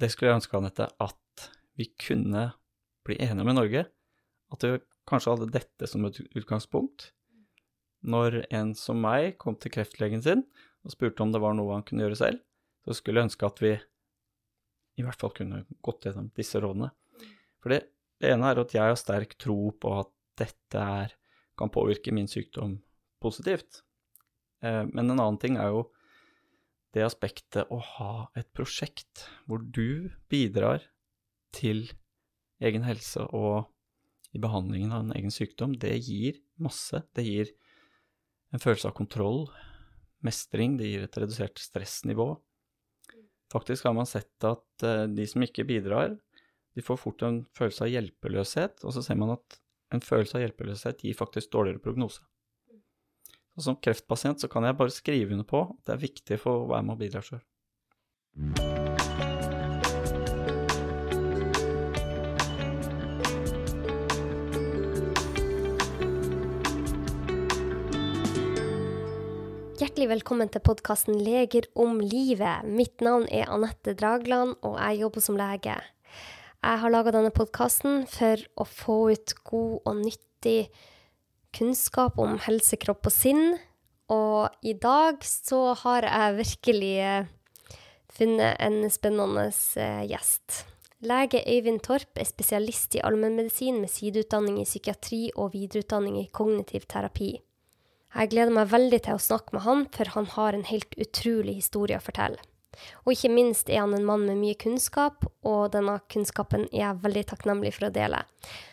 det skulle jeg ønske, Anette, at vi kunne bli enige med Norge. At vi kanskje hadde dette som et utgangspunkt. Når en som meg kom til kreftlegen sin og spurte om det var noe han kunne gjøre selv, så skulle jeg ønske at vi i hvert fall kunne gått gjennom disse rådene. For det, det ene er at jeg har sterk tro på at dette er, kan påvirke min sykdom positivt. Eh, men en annen ting er jo det aspektet å ha et prosjekt hvor du bidrar til egen helse og i behandlingen av en egen sykdom, det gir masse. Det gir en følelse av kontroll, mestring, det gir et redusert stressnivå. Faktisk har man sett at uh, de som ikke bidrar, de får fort en følelse av hjelpeløshet, og så ser man at en følelse av hjelpeløshet gir faktisk dårligere prognose. Så som kreftpasient så kan jeg bare skrive under på at det er viktig for å være med og bidra sjøl. Hjertelig velkommen til podkasten Leger om livet. Mitt navn er Anette Dragland, og jeg jobber som lege. Jeg har laga denne podkasten for å få ut god og nyttig kunnskap om helse, kropp og sinn. Og i dag så har jeg virkelig eh, funnet en spennende eh, gjest. Lege Øyvind Torp er spesialist i allmennmedisin med sideutdanning i psykiatri og videreutdanning i kognitiv terapi. Jeg gleder meg veldig til å snakke med han, for han har en helt utrolig historie å fortelle. Og ikke minst er han en mann med mye kunnskap, og denne kunnskapen er jeg veldig takknemlig for å dele.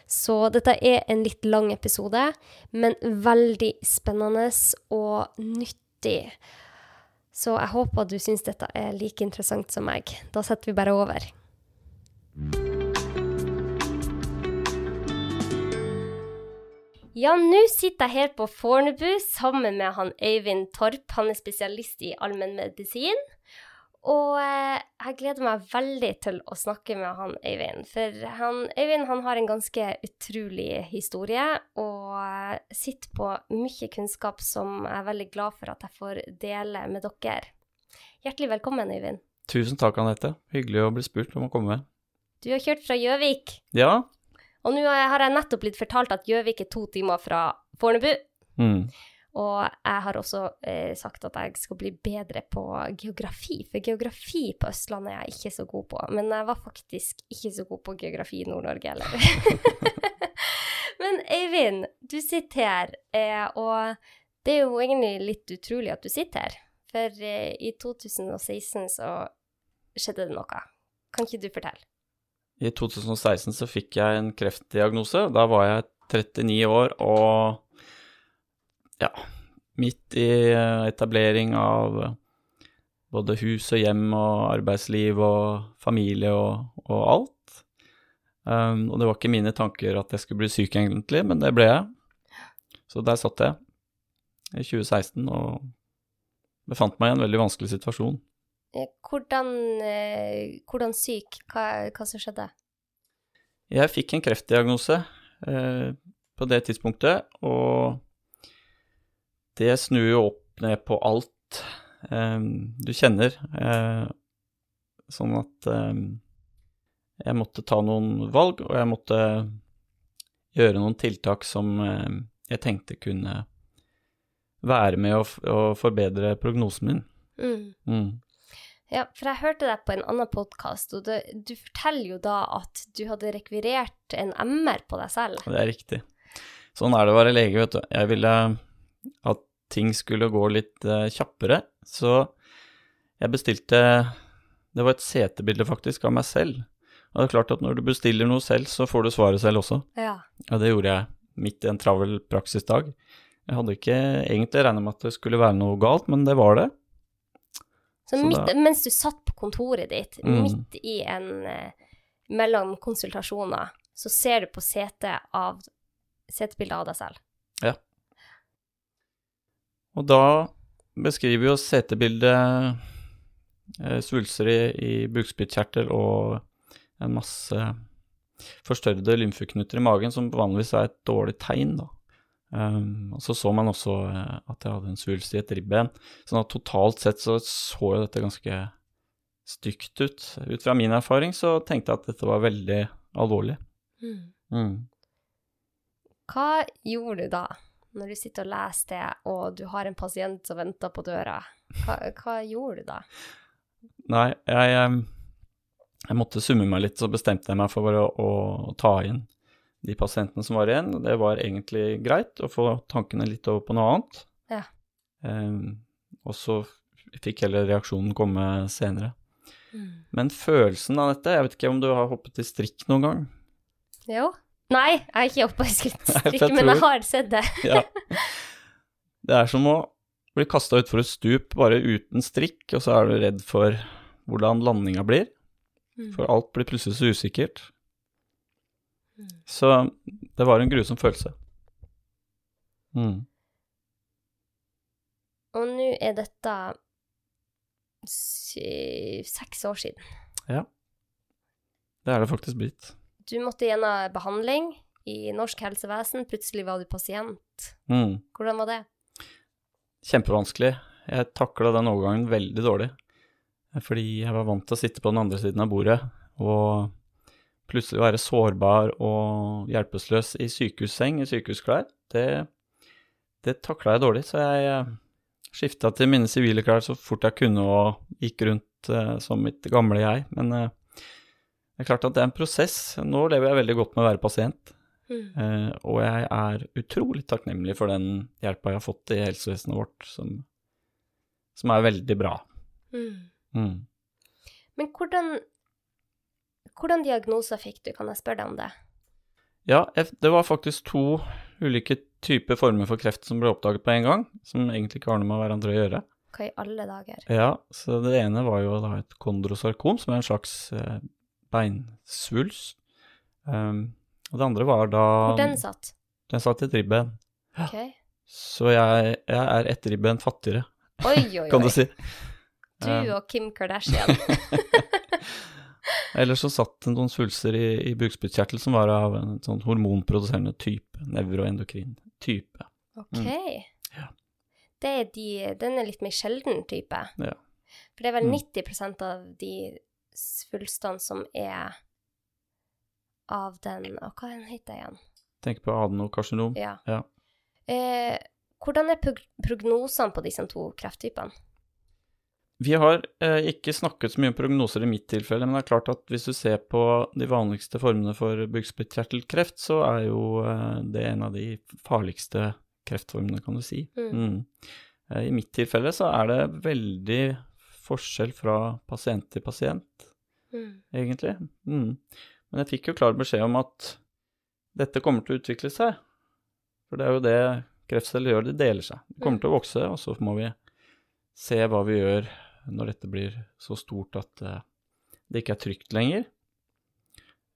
Så dette er en litt lang episode, men veldig spennende og nyttig. Så jeg håper du syns dette er like interessant som meg. Da setter vi bare over. Ja, nå sitter jeg her på Fornebu sammen med han Øyvind Torp. Han er spesialist i allmennmedisin. Og eh, jeg gleder meg veldig til å snakke med han Øyvind. For han, Øyvind han har en ganske utrolig historie og eh, sitter på mye kunnskap som jeg er veldig glad for at jeg får dele med dere. Hjertelig velkommen, Øyvind. Tusen takk, Anette. Hyggelig å bli spurt om å komme. Du har kjørt fra Gjøvik. Ja, og nå har jeg nettopp blitt fortalt at Gjøvik er to timer fra Fornebu. mm. Og jeg har også eh, sagt at jeg skal bli bedre på geografi, for geografi på Østlandet er jeg ikke så god på. Men jeg var faktisk ikke så god på geografi i Nord-Norge heller. Men Eivind, du sitter her, eh, og det er jo egentlig litt utrolig at du sitter her. For eh, i 2016 så skjedde det noe. Kan ikke du fortelle? I 2016 så fikk jeg en kreftdiagnose. Da var jeg 39 år og ja, midt i eh, etablering av både hus og hjem og arbeidsliv og familie og, og alt. Um, og det var ikke mine tanker at jeg skulle bli syk egentlig, men det ble jeg. Så der satt jeg i 2016 og befant meg i en veldig vanskelig situasjon. Eh, hvordan, eh, hvordan syk? Hva, hva som skjedde? Jeg fikk en kreftdiagnose eh, på det tidspunktet, og det snur jo opp ned på alt eh, du kjenner. Eh, sånn at eh, jeg måtte ta noen valg, og jeg måtte gjøre noen tiltak som jeg tenkte kunne være med å, å forbedre prognosen min. Mm. Mm. Ja, for jeg hørte deg på en annen podkast, og det, du forteller jo da at du hadde rekvirert en MR på deg selv. Det er riktig. Sånn er det å være lege, vet du. Jeg ville at ting skulle gå litt uh, kjappere, så jeg bestilte Det var et setebilde faktisk av meg selv. Og det er klart at når du bestiller noe selv, så får du svaret selv også. Ja. Og det gjorde jeg midt i en travel praksisdag. Jeg hadde ikke egentlig regna med at det skulle være noe galt, men det var det. Så, Så midt, da- mens du satt på kontoret ditt, Mm. midt i en eh, Mellom konsultasjoner, så ser du på setet av setebildet av deg selv. Og da beskriver jo setebildet eh, svulster i, i bukspyttkjertel og en masse forstørrede lymfeknuter i magen, som vanligvis er et dårlig tegn, da. Um, og så så man også eh, at jeg hadde en svulst i et ribben. Sånn at totalt sett så så jo dette ganske stygt ut. Ut fra min erfaring så tenkte jeg at dette var veldig alvorlig. Mm. Mm. Hva gjorde du da, når du sitter og leser det, og du har en pasient som venter på døra? Hva, hva gjorde du da? Nei, jeg, jeg måtte summe meg litt, så bestemte jeg meg for å, å ta inn de pasientene som var igjen. Det var egentlig greit å få tankene litt over på noe annet. Ja. Um, og så fikk heller reaksjonen komme senere. Mm. Men følelsen av dette, jeg vet ikke om du har hoppet i strikk noen gang? Jo. Nei, jeg er ikke skrittstrikk, jeg men jeg har sett det. Ja. Det er som å bli kasta utfor et stup bare uten strikk, og så er du redd for hvordan landinga blir. Mm. For alt blir plutselig så usikkert. Mm. Så det var en grusom følelse. Mm. Og nå er dette seks år siden. Ja. Det er det faktisk blitt. Du måtte gjennom behandling i norsk helsevesen, plutselig var du pasient. Mm. Hvordan var det? Kjempevanskelig. Jeg takla den overgangen veldig dårlig. Fordi jeg var vant til å sitte på den andre siden av bordet og plutselig være sårbar og hjelpeløs i sykehusseng, i sykehusklær. Det, det takla jeg dårlig, så jeg skifta til mine sivile klær så fort jeg kunne og gikk rundt eh, som mitt gamle jeg. Men eh, det er klart at det er en prosess. Nå lever jeg veldig godt med å være pasient. Mm. Eh, og jeg er utrolig takknemlig for den hjelpa jeg har fått i helsevesenet vårt, som, som er veldig bra. Mm. Mm. Men hvordan, hvordan diagnoser fikk du, kan jeg spørre deg om det? Ja, det var faktisk to ulike typer former for kreft som ble oppdaget på en gang, som egentlig ikke har noe med hverandre å gjøre. Hva i alle dager? Ja, så det ene var jo da et kondrosarkom, som er en slags eh, beinsvulst. Um, og det andre var da Hvor den satt? Den satt i et ribben. Ok. Så jeg, jeg er ett ribben fattigere, Oi, oi, oi. kan du si. Du og Kim Kardashian. Ellers så satt det noen svulster i, i bukspyttkjertel som var av en sånn hormonproduserende type, nevroendokrin type. Ok. Ja. Det er de, den er litt mer sjelden type. Ja. For det er vel Mm. 90% av de svulstene som er av den Og hva den heter den igjen? Tenk på adenokarsinom. Ja. Ja. Eh, hvordan er prog- prognosene på disse to krefttypene? Vi har eh, ikke snakket så mye om prognoser i mitt tilfelle, men det er klart at hvis du ser på de vanligste formene for bukspyttkjertelkreft, så er jo eh, det en av de farligste kreftformene, kan du si. Mm. Mm. Eh, I mitt tilfelle så er det veldig forskjell fra pasient til pasient. Mm. egentlig. Mm. Men jeg fikk jo klar beskjed om at dette kommer til å utvikle seg. For det er jo det kreftceller gjør, de deler seg. De kommer Mm. til å vokse, og så må vi se hva vi gjør når dette blir så stort at eh, det ikke er trygt lenger.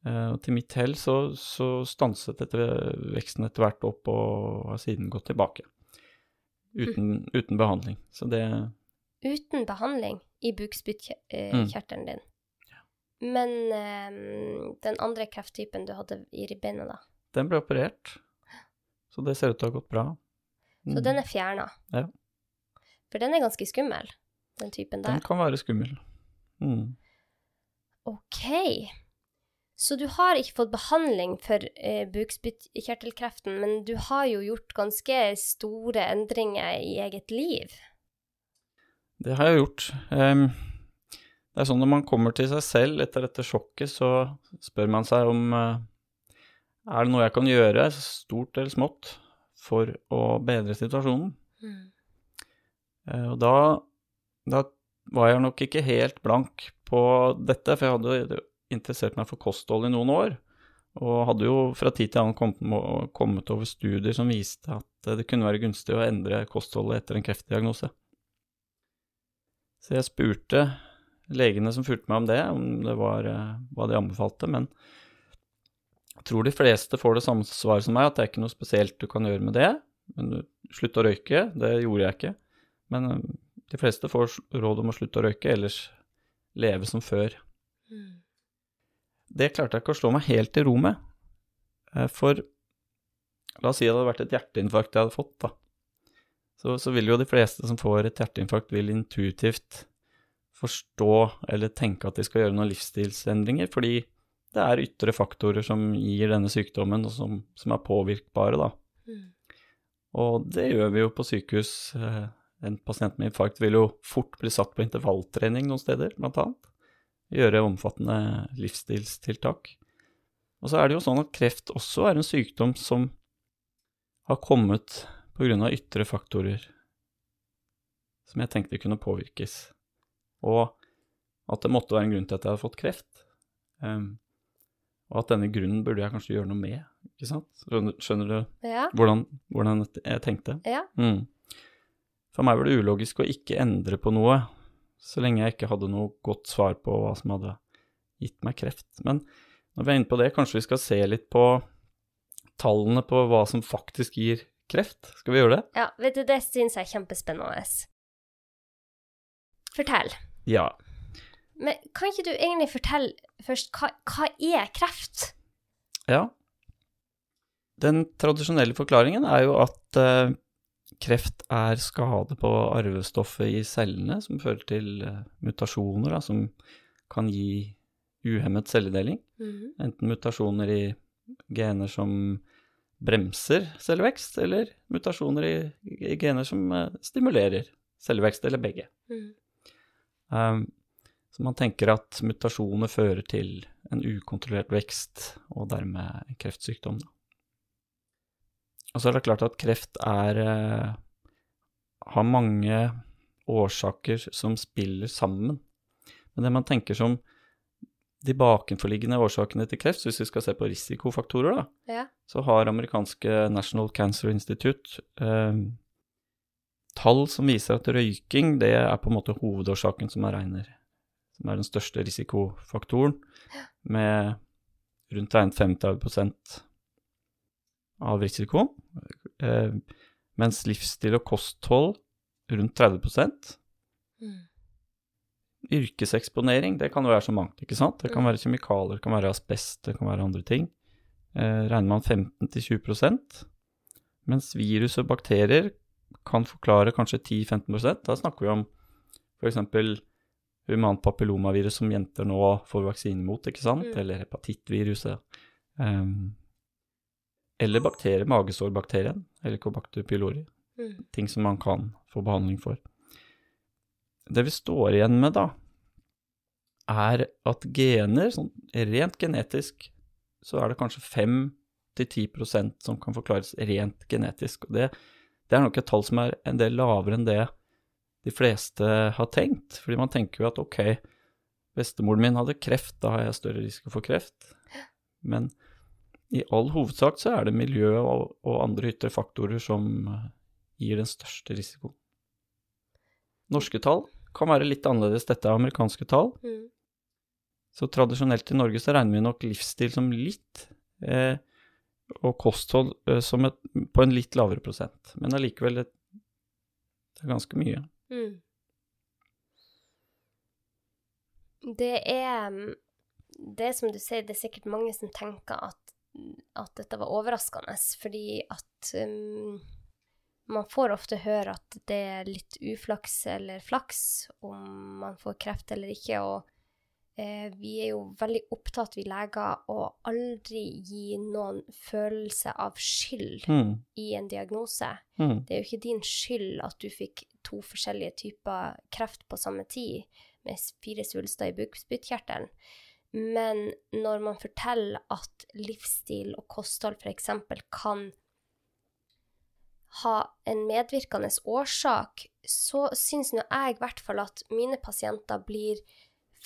Eh, og til mitt hell så, så stanset dette veksten etter hvert opp og har siden gått tilbake. Uten, uten behandling. Så det Uten behandling i Mm. bukspyttkjertelen din. Men eh, den andre krefttypen du hadde i ribbeina, da, Den ble operert. Så det ser ut til å ha gått bra. så Mm. den er fjerna. Ja. For den er ganske skummel, den typen der? Den kan være skummel. Mm. Ok. Så du har ikke fått behandling for eh, bukspyttkjertelkreften, men du har jo gjort ganske store endringer i eget liv. Det har jeg gjort. Um, det er sånn når man kommer til seg selv etter dette sjokket, så spør man seg om uh, er det noe jeg kan gjøre, stort eller smått, for å bedre situasjonen. Eh, og da, da var jeg nok ikke helt blank på dette, for jeg hadde interessert meg for kosthold i noen år. Og hadde jo fra tid til annen kommet, kommet over studier som viste at det kunne være gunstig å endre kostholdet etter en kreftdiagnose. Så jeg spurte legene som fulgte meg om det, om det var eh, hva de anbefalte, men jeg tror de fleste får det samme svaret som meg, at det er ikke noe spesielt du kan gjøre med det. Men du, slutt å røyke, det gjorde jeg ikke. Men eh, de fleste får råd om å slutte å røyke, ellers leve som før. Det klarte jeg ikke å slå meg helt i ro med. Eh, For la oss si det hadde vært et hjerteinfarkt jeg hadde fått, da. Så, så vil jo de fleste som får et hjerteinfarkt, vil intuitivt forstå eller tenke at de skal gjøre noen livsstilsendringer, fordi det er ytre faktorer som gir denne sykdommen, og som, som er påvirkbare, da. Mm. Og det gjør vi jo på sykehus. Eh, En pasient med infarkt vil jo fort bli satt på intervalltrening noen steder, blant annet. Gjøre omfattende livsstilstiltak. Og så er det jo sånn at kreft også er en sykdom som har kommet på grunn av ytre faktorer som jeg tenkte kunne påvirkes. Og at det måtte være en grunn til at jeg hadde fått kreft. Um, og at denne grunnen burde jeg kanskje gjøre noe med, ikke sant? Skjønner, skjønner du Ja. hvordan, hvordan jeg tenkte? Ja. Mm. For meg var det ulogisk å ikke endre på noe, så lenge jeg ikke hadde noe godt svar på hva som hadde gitt meg kreft. Men når vi er inne på det, kanskje vi skal se litt på tallene på hva som faktisk gir kreft? Skal vi gjøre det? ja. Vet du, det syns jeg er kjempespennende. Fortell. Ja. Men kan ikke du egentlig fortelle først, hva, hva er kreft? Ja. Den tradisjonelle forklaringen er jo at eh, kreft er skade på arvestoffet i cellene som fører til eh, mutasjoner da, som kan gi uhemmet celledeling. Mhm. Enten mutasjoner i gener som bremser cellevekst, eller mutasjoner i, i gener som eh, stimulerer cellevekst, eller begge. Mm. Um, så man tenker at mutasjoner fører til en ukontrollert vekst, og dermed en kreftsykdom. Og så er det klart at kreft er eh, har mange årsaker som spiller sammen. Men det man tenker som de bakenforliggende årsakene til kreft, hvis vi skal se på risikofaktorer, da, Ja. så har amerikanske National Cancer Institute eh, tall som viser at røyking det er på en måte hovedårsaken som er regner, som er den største risikofaktoren, med rundt regnet 35 av risiko, eh, mens livsstil og kosthold rundt 30 Mhm. Yrkeseksponering, det kan jo være så mangt, ikke sant? Det kan Mm. være kjemikalier, det kan være asbest, det kan være andre ting. Eh, regner man 15-20% mens virus og bakterier kan forklare kanskje 10-15% Da snakker vi om f.eks. humant papillomavirus som jenter nå får vaksine mot, ikke sant? Mm. Eller hepatittviruset. Um, eller bakterier, magesårbakterien, Helicobacter pylori Mm. ting som man kan få behandling for. Det vi står igjen med, da, er at gener, sånn rent genetisk, så er det kanskje 5-10% som kan forklares rent genetisk. Og det, det er nok et tall som er en del lavere enn det de fleste har tenkt. Fordi man tenker jo at ok, bestemoren min hadde kreft, da har jeg større risiko for kreft. Men i all hovedsak så er det miljø og, og andre ytre faktorer som gir den største risikoen. Norske tall kan være litt annerledes, dette er amerikanske tall. Mm. Så tradisjonelt i Norge så regner vi nok livsstil som litt, eh, og kosthold eh, som et, på en litt lavere prosent. Men allikevel, det, det er ganske mye. Mm. Det er mm, Det er som du sier, det er sikkert mange som tenker at, at dette var overraskende, fordi at um, man får ofte høre at det er litt uflaks eller flaks om man får kreft eller ikke, og eh, vi er jo veldig opptatt, vi leger, å aldri gi noen følelse av skyld Mm, i en diagnose. mm, Det er jo ikke din skyld at du fikk to forskjellige typer kreft på samme tid, med fire svulster i bukspyttkjertelen. Men når man forteller at livsstil og kosthold f.eks. kan ha en medvirkende årsak, så syns nå jeg i hvert fall at mine pasienter blir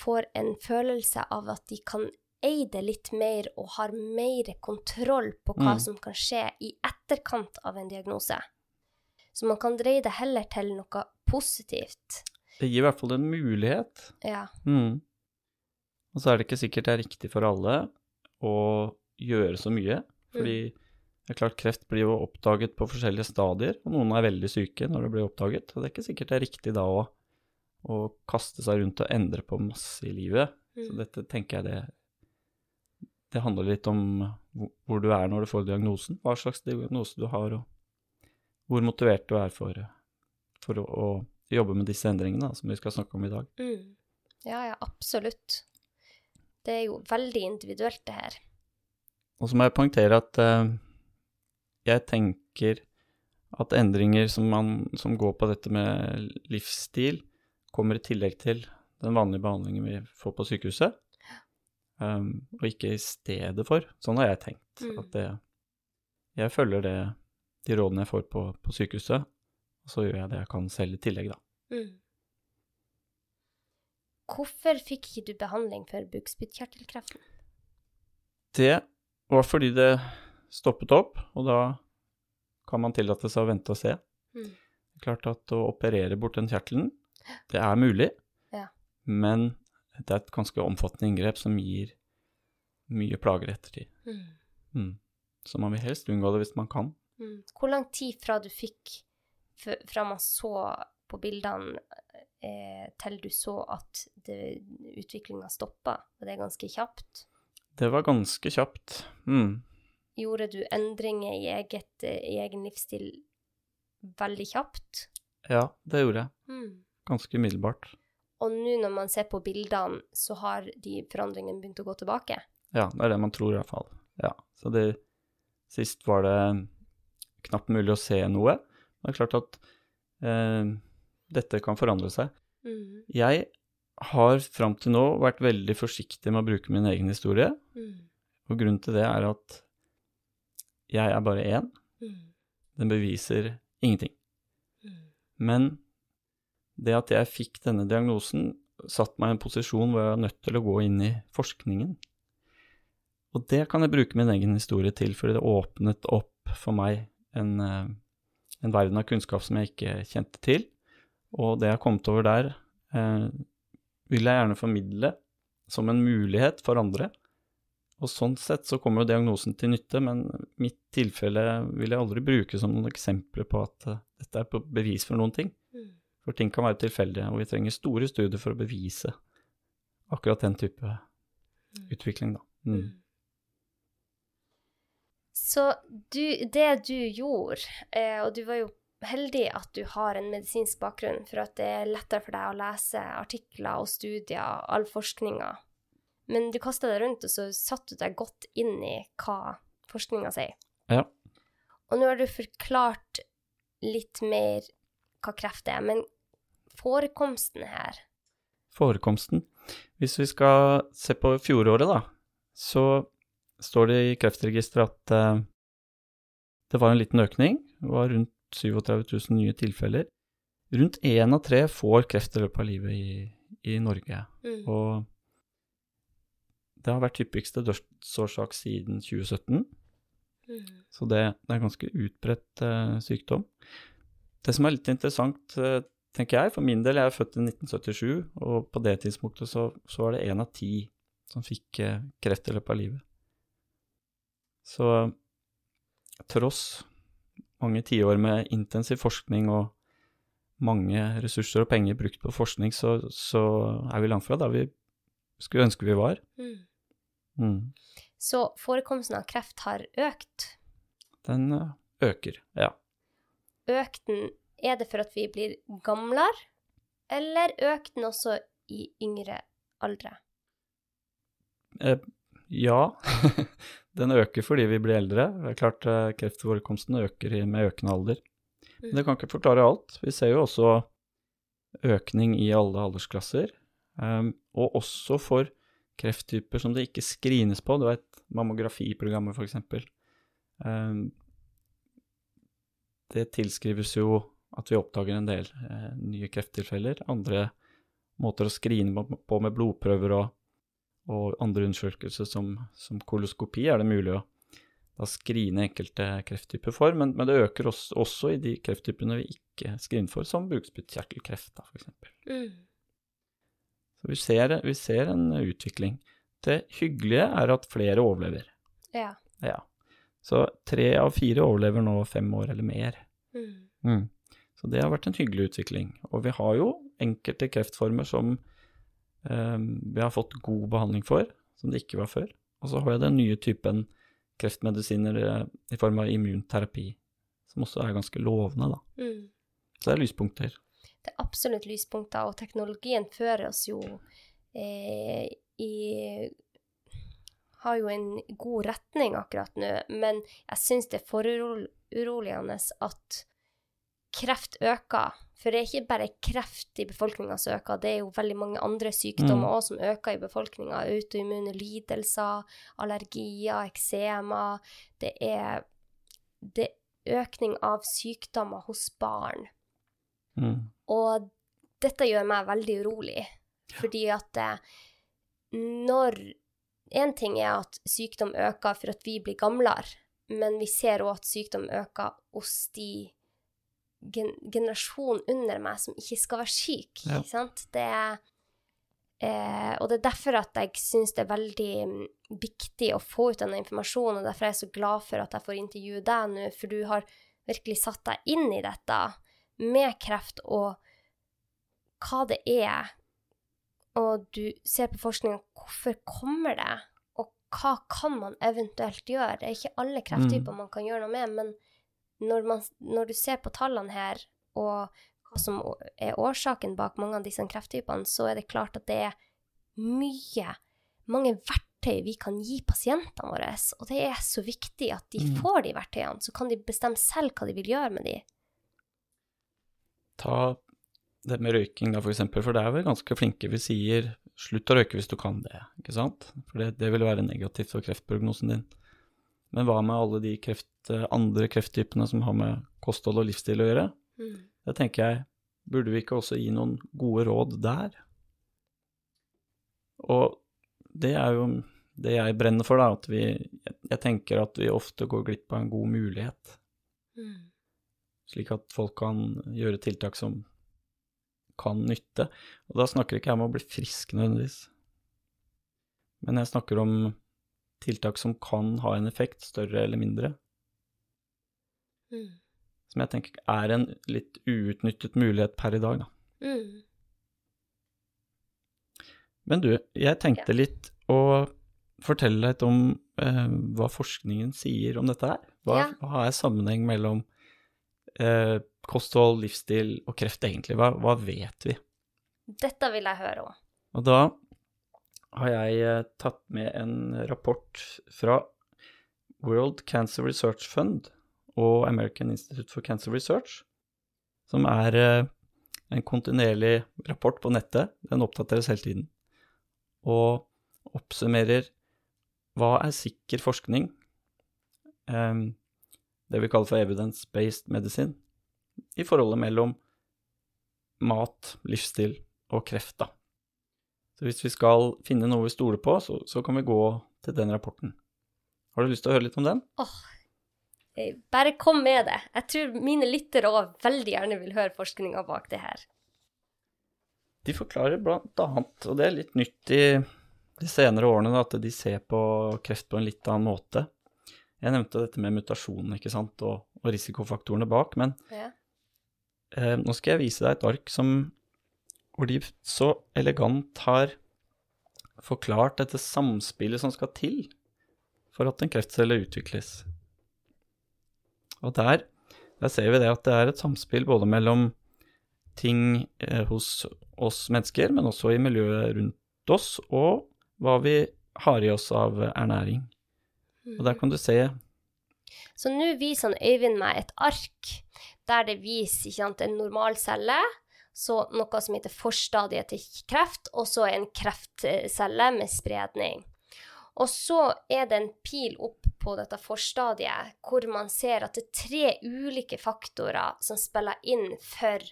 får en følelse av at de kan eie det litt mer og har mer kontroll på hva Mm. som kan skje i etterkant av en diagnose. Så man kan dreie det heller til noe positivt. Det gir i hvert fall en mulighet. Ja. Mm. Og så er det ikke sikkert det er riktig for alle å gjøre så mye, fordi det er klart kreft blir jo oppdaget på forskjellige stadier, og noen er veldig syke når det blir oppdaget, og det er ikke sikkert det er riktig da å, å kaste seg rundt og endre på masse i livet. Så Mm. dette tenker jeg det Det handler litt om hvor- du er når du får diagnosen, hva slags diagnose du har, og hvor motivert du er for, for å, å jobbe med disse endringene da, som vi skal snakke om i dag. Mm. Ja, ja, absolutt. Det er jo veldig individuelt, det her. Og så må jeg poengtere at eh, jeg tenker at endringer som, man, som går på dette med livsstil, kommer i tillegg til den vanlige behandlingen vi får på sykehuset, um, og ikke i stedet for. Sånn har jeg tenkt. Mm. At det, jeg følger det, de rådene jeg får på, på sykehuset, og så gjør jeg det jeg kan selv i tillegg, da. Mm. Hvorfor fikk ikke du behandling for bukspyttkjertelkreften? Det var fordi det stoppet opp, og da kan man tillate seg å vente og se. Mm. Klart at å operere bort den kjertelen, det er mulig, Ja. men det er et ganske omfattende inngrep som gir mye plager i ettertid. Mm. Mm. Så man vil helst unngå det hvis man kan. Mm. Hvor lang tid fra du fikk Fra man så på bildene eh, til du så at utviklinga stoppa? Var det ganske kjapt? Det var ganske kjapt. Mm. Gjorde du endringer i, eget, eh, i egen livsstil veldig kjapt? Ja, det gjorde jeg. Mm. Ganske umiddelbart. Og nå når man ser på bildene, så har de forandringene begynt å gå tilbake? Ja, det er det man tror i hvert fall. Ja, så det Sist var det knapt mulig å se noe. Det er klart at eh, dette kan forandre seg. Mm. Jeg har fram til nå vært veldig forsiktig med å bruke min egen historie, Mm. og grunnen til det er at jeg er bare én. Mm. Den beviser ingenting. Mm. Men det at jeg fikk denne diagnosen, satt meg i en posisjon hvor jeg var nødt til å gå inn i forskningen. Og det kan jeg bruke min egen historie til, fordi det åpnet opp for meg en, eh, en verden av kunnskap som jeg ikke kjente til. Og det jeg har kommet over der, eh, vil jeg gjerne formidle som en mulighet for andre. Og sånn sett så kommer jo diagnosen til nytte, men mitt tilfelle vil jeg aldri bruke som noen eksempler på at eh, dette er på bevis for noen ting. Mm. For ting kan være tilfeldige, og vi trenger store studier for å bevise akkurat den type Mm. utvikling, da. Mm. Mm. Så du, det du gjorde, eh, og du var jo heldig at du har en medisinsk bakgrunn, for at det er lettere for deg å lese artikler og studier, all forskninga. Men du kasta deg rundt, og så satte du deg godt inn i hva forskninga sier. Ja. Og nå har du forklart litt mer hva kreft er, men forekomsten her Forekomsten. Hvis vi skal se på fjoråret, da, så står det i Kreftregisteret at uh, det var en liten økning. Det var rundt 37 000 nye tilfeller. Rundt én av tre får kreft i løpet av livet i, i Norge. mm. Og det har vært hyppigste dødsårsak siden 2017. Mm. Så det, det er ganske utbredt uh, sykdom. Det som er litt interessant, uh, tenker jeg, for min del, jeg er født i 1977, og på det tidspunktet så, så var det én av ti som fikk uh, kreft i løpet av livet. Så tross mange tiår med intensiv forskning og mange ressurser og penger brukt på forskning, så, så er vi langt fra der vi skulle ønske vi var. Mm. Mm. Så forekomsten av kreft har økt. Den eh, øker, ja. Økt den Er det for at vi blir gamlere, eller økt den også i yngre aldre? Eh, ja, den øker fordi vi blir eldre. Det er klart eh, kreftforekomsten øker med økende alder. Men det kan ikke forklare alt. Vi ser jo også økning i alle aldersklasser. Um, og også for krefttyper som det ikke screenes på. Du vet, mammografiprogrammet f.eks. Um, det tilskrives jo at vi oppdager en del eh, nye krefttilfeller. Andre måter å screene på- med blodprøver og, og andre undersøkelser som, som koloskopi er det mulig å da screene enkelte krefttyper for, men, men det øker også, også i de krefttypene vi ikke screener for, som bukspyttkjertelkreft, f.eks. Mm. Så vi ser, vi ser en utvikling. Det hyggelige er at flere overlever. Ja. Ja. Så tre av fire overlever nå fem år eller mer. Mm. Mm. Så det har vært en hyggelig utvikling. Og vi har jo enkelte kreftformer som eh, vi har fått god behandling for, som det ikke var før. Og så har jeg den nye typen kreftmedisiner eh, i form av immunterapi, som også er ganske lovende, da. Mm. Så det er lyspunkter. Det er absolutt lyspunkter, og teknologien fører oss jo eh, i Har jo en god retning akkurat nå, men jeg syns det er foruroligende at kreft øker. For det er ikke bare kreft i befolkninga som øker, det er jo veldig mange andre sykdommer Mm. som øker i befolkninga. Autoimmune lidelser, allergier, eksemer. Det er, det er økning av sykdommer hos barn. Mm. Og dette gjør meg veldig urolig, fordi at eh, når En ting er at sykdom øker for at vi blir gamlere, men vi ser òg at sykdom øker hos de gen generasjonen under meg som ikke skal være syk. Ja. Ikke sant? Det er Eh, og det er derfor at jeg syns det er veldig mm, viktig å få ut denne informasjonen, og derfor er jeg så glad for at jeg får intervjue deg nå, for du har virkelig satt deg inn i dette med kreft og hva det er, og du ser på forskningen hvorfor kommer det, og hva kan man eventuelt gjøre? Det er ikke alle krefttyper man kan gjøre noe med, men når, man, når du ser på tallene her, og hva som er årsaken bak mange av disse krefttypene, så er det klart at det er mye, mange verktøy vi kan gi pasientene våre, og det er så viktig at de Mm. får de verktøyene, så kan de bestemme selv hva de vil gjøre med de. Ta det med røyking, da, for eksempel, for det er vel ganske flinke vi sier slutt å røyke hvis du kan det, ikke sant? For det, det vil være negativt for kreftprognosen din. Men hva med alle de kreft, andre krefttypene som har med kosthold og livsstil å gjøre? Mm. Det tenker jeg, burde vi ikke også gi noen gode råd der? Og det er jo det jeg brenner for, da, at vi Jeg tenker at vi ofte går glipp av en god mulighet, Mm. Slik at folk kan gjøre tiltak som kan nytte. Og da snakker ikke jeg om å bli frisk nødvendigvis, men jeg snakker om tiltak som kan ha en effekt, større eller mindre. Mm. som jeg tenker er en litt uutnyttet mulighet per i dag, da. Mm. Men du, jeg tenkte litt å fortelle litt om eh, hva forskningen sier om dette her. Hva, Ja. hva er sammenheng mellom eh, kosthold, livsstil og kreft egentlig? Hva, hva vet vi? Dette vil jeg høre om. Og da har jeg eh, tatt med en rapport fra World Cancer Research Fund og American Institute for Cancer Research, som er eh, en kontinuerlig rapport på nettet. Den oppdateres hele tiden. Og oppsummerer hva er sikker forskning, eh, det vi kaller for evidence-based medicine, i forholdet mellom mat, livsstil og kreft, da. Så hvis vi skal finne noe vi stoler på, så, så kan vi gå til den rapporten. Har du lyst til å høre litt om den? Eh, Bare kom med det. Jeg tror mine lyttere òg veldig gjerne vil høre forskninga bak det her. De forklarer blant annet, og det er litt nytt i de senere årene, da, at de ser på kreft på en litt annen måte. Jeg nevnte dette med mutasjonen ikke sant, og, og risikofaktorene bak, men Ja. eh, nå skal jeg vise deg et ark som, hvor de så elegant har forklart dette samspillet som skal til for at en kreftcelle utvikles. Og der, der ser vi det at det er et samspill både mellom ting eh, hos oss mennesker, men også i miljøet rundt oss, og hva vi har i oss av ernæring. Og der kan du se Så nå viser han Øyvind meg et ark der det viser sant, en normal celle, så noe som heter forstadiet til kreft, og så en kreftcelle med spredning. Og så er det en pil opp på dette forstadiet, hvor man ser at det er tre ulike faktorer som spiller inn for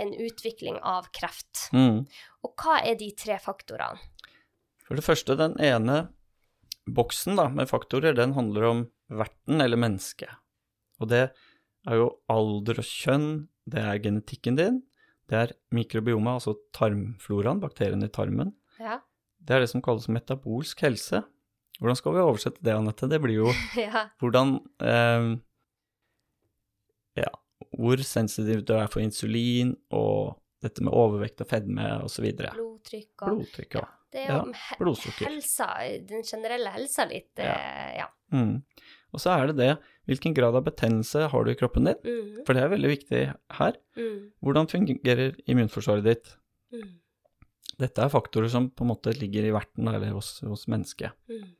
en utvikling av kreft. mm, Og hva er de tre faktorene? For det første, den ene boksen da, med faktorer, den handler om verten eller mennesket. Og det er jo alder og kjønn, det er genetikken din, det er mikrobioma, altså tarmfloraen, bakteriene i tarmen. Ja. Det er det som kalles metabolsk helse. Hvordan skal vi oversette det, Anette? Det blir jo ja. hvordan eh, Ja, hvor sensitiv du er for insulin, og dette med overvekt og fedme osv. Blodtrykk og Blodtrykk, ja. Det er jo ja, blodsukker. helsa, den generelle helsa litt, Ja. eh, ja. Mm. Og så er det det, hvilken grad av betennelse har du i kroppen din? Mm, For det er veldig viktig her. mm, Hvordan fungerer immunforsvaret ditt? mm. Dette er faktorer som på en måte ligger i verten eller hos, hos mennesket, Mm.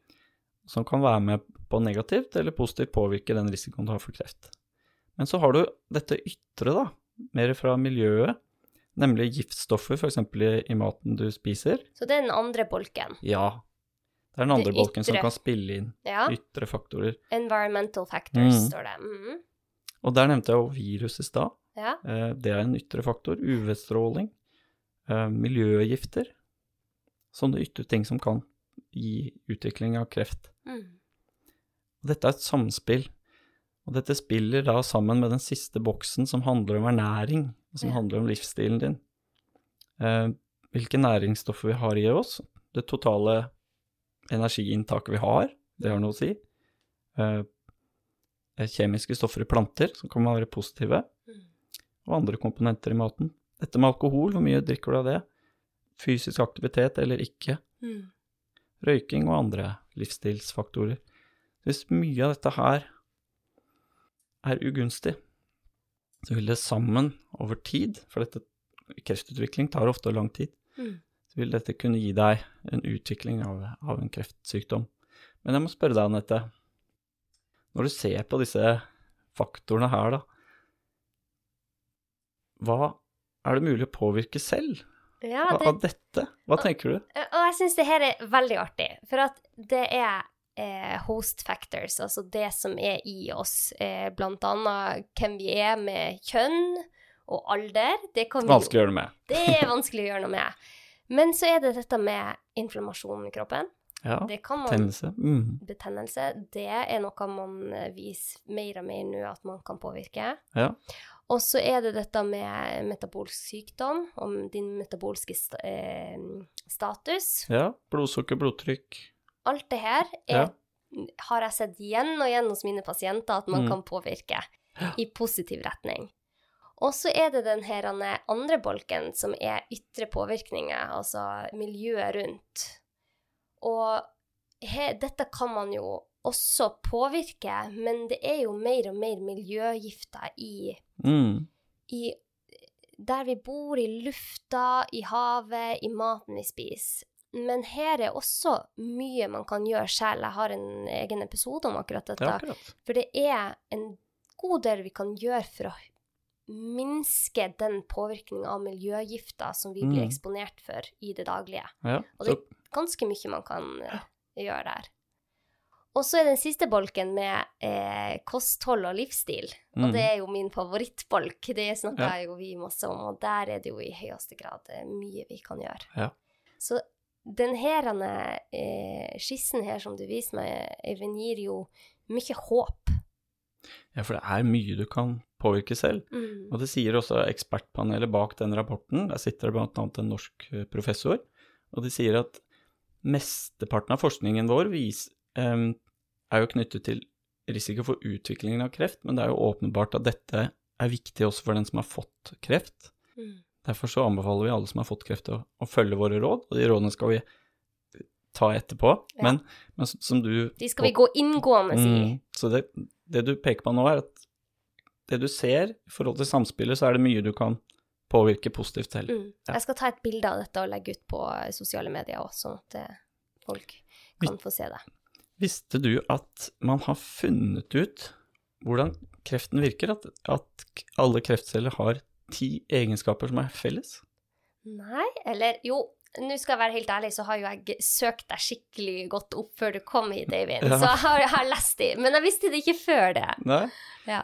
som kan være med på negativt eller positivt påvirke den risikoen du har for kreft. Men så har du dette ytre, da, mer fra miljøet, nemlig giftstoffer, f.eks. I, i maten du spiser. Så det er den andre bolken. Ja, det er den andre bolken som kan spille inn Ja. ytre faktorer. Environmental factors, Mm. står det. Mm. Og der nevnte jeg jo virus i stad. Ja. Eh, Det er en ytre faktor. UV-stråling, eh, miljøgifter. Sånne ytre ting som kan gi utvikling av kreft. Mm. Dette er et samspill. Og dette spiller da sammen med den siste boksen som handler om ernæring, som Ja. handler om livsstilen din. Eh, hvilke næringsstoffer vi har i oss, det totale energiinntaket vi har, det har noe å si. Eh, kjemiske stoffer i planter, som kan være positive, Mm. og andre komponenter i maten. Dette med alkohol, hvor mye drikker du av det? Fysisk aktivitet eller ikke? Mm. røyking og andre livsstilsfaktorer. Hvis mye av dette her er ugunstig, så vil det sammen over tid, for dette kreftutvikling tar ofte lang tid, Mm. så vil dette kunne gi deg en utvikling av, av en kreftsykdom. Men jeg må spørre deg, Anette, når du ser på disse faktorene her, da, hva er det mulig å påvirke selv Ja, det, av dette? Hva tenker du? og jeg syns det her er veldig artig, for at det er host factors, altså det som er i oss, eh, blant annet hvem vi er med kjønn og alder. Det kan vi Vanskelig å gjøre noe med. Det er vanskelig å gjøre noe med. Men så er det dette med inflammasjon i kroppen. Ja, Det kan man betennelse. Mm. Betennelse. Det er noe man eh, viser mer og mer nå at man kan påvirke. Ja. Og så er det dette med metabolsk sykdom, om din metabolske st eh, status. ja. Blodsukker, blodtrykk. Alt det her er, har jeg sett igjen og igjen hos mine pasienter at man Mm. kan påvirke i positiv retning. Og så er det den her andre bolken som er ytre påvirkninger, altså miljøet rundt. Og he, dette kan man jo også påvirke, men det er jo mer og mer miljøgifter i, Mm. i der vi bor, i lufta, i havet, i maten vi spiser. Men her er også mye man kan gjøre selv. Jeg har en egen episode om akkurat dette. Ja, akkurat. For det er en god del vi kan gjøre for å minske den påvirkninga av miljøgifter som vi blir Mm. eksponert for i det daglige. Ja. Og det er ganske mye man kan eh, gjøre der. Og så er den siste bolken med eh, kosthold og livsstil. Og mm. det er jo min favorittbolk. Det snakker Ja. jo vi masse om, og der er det jo i høyeste grad eh, mye vi kan gjøre. Ja. Så den her eh, skissen her som du viser meg, Eivind, gir jo mye håp. ja, for det er mye du kan påvirke selv. Mm. Og det sier også ekspertpanelet bak den rapporten. Der sitter det annet en norsk eh, professor, og de sier at mesteparten av forskningen vår vis, eh, er jo knyttet til risiko for utviklingen av kreft, men det er jo åpenbart at dette er viktig også for den som har fått kreft. Mm. Derfor så anbefaler vi alle som har fått kreft å, å følge våre råd, og de rådene skal vi ta etterpå. Ja. Men, men som du De skal vi gå inngående i. Mm, så det, det du peker på nå, er at det du ser i forhold til samspillet, så er det mye du kan påvirke positivt til. Mm. Ja. Jeg skal ta et bilde av dette og legge ut på eh, sosiale medier òg, sånn at eh, folk kan få se det. Visste du at man har funnet ut hvordan kreften virker? At, at alle kreftceller har ti egenskaper som er felles? Nei, eller jo, nå skal jeg være helt ærlig, så har jo jeg søkt deg skikkelig godt opp før du kom hit, David. Ja. Så jeg har, jeg har lest de, men jeg visste det ikke før det. Nei. Ja.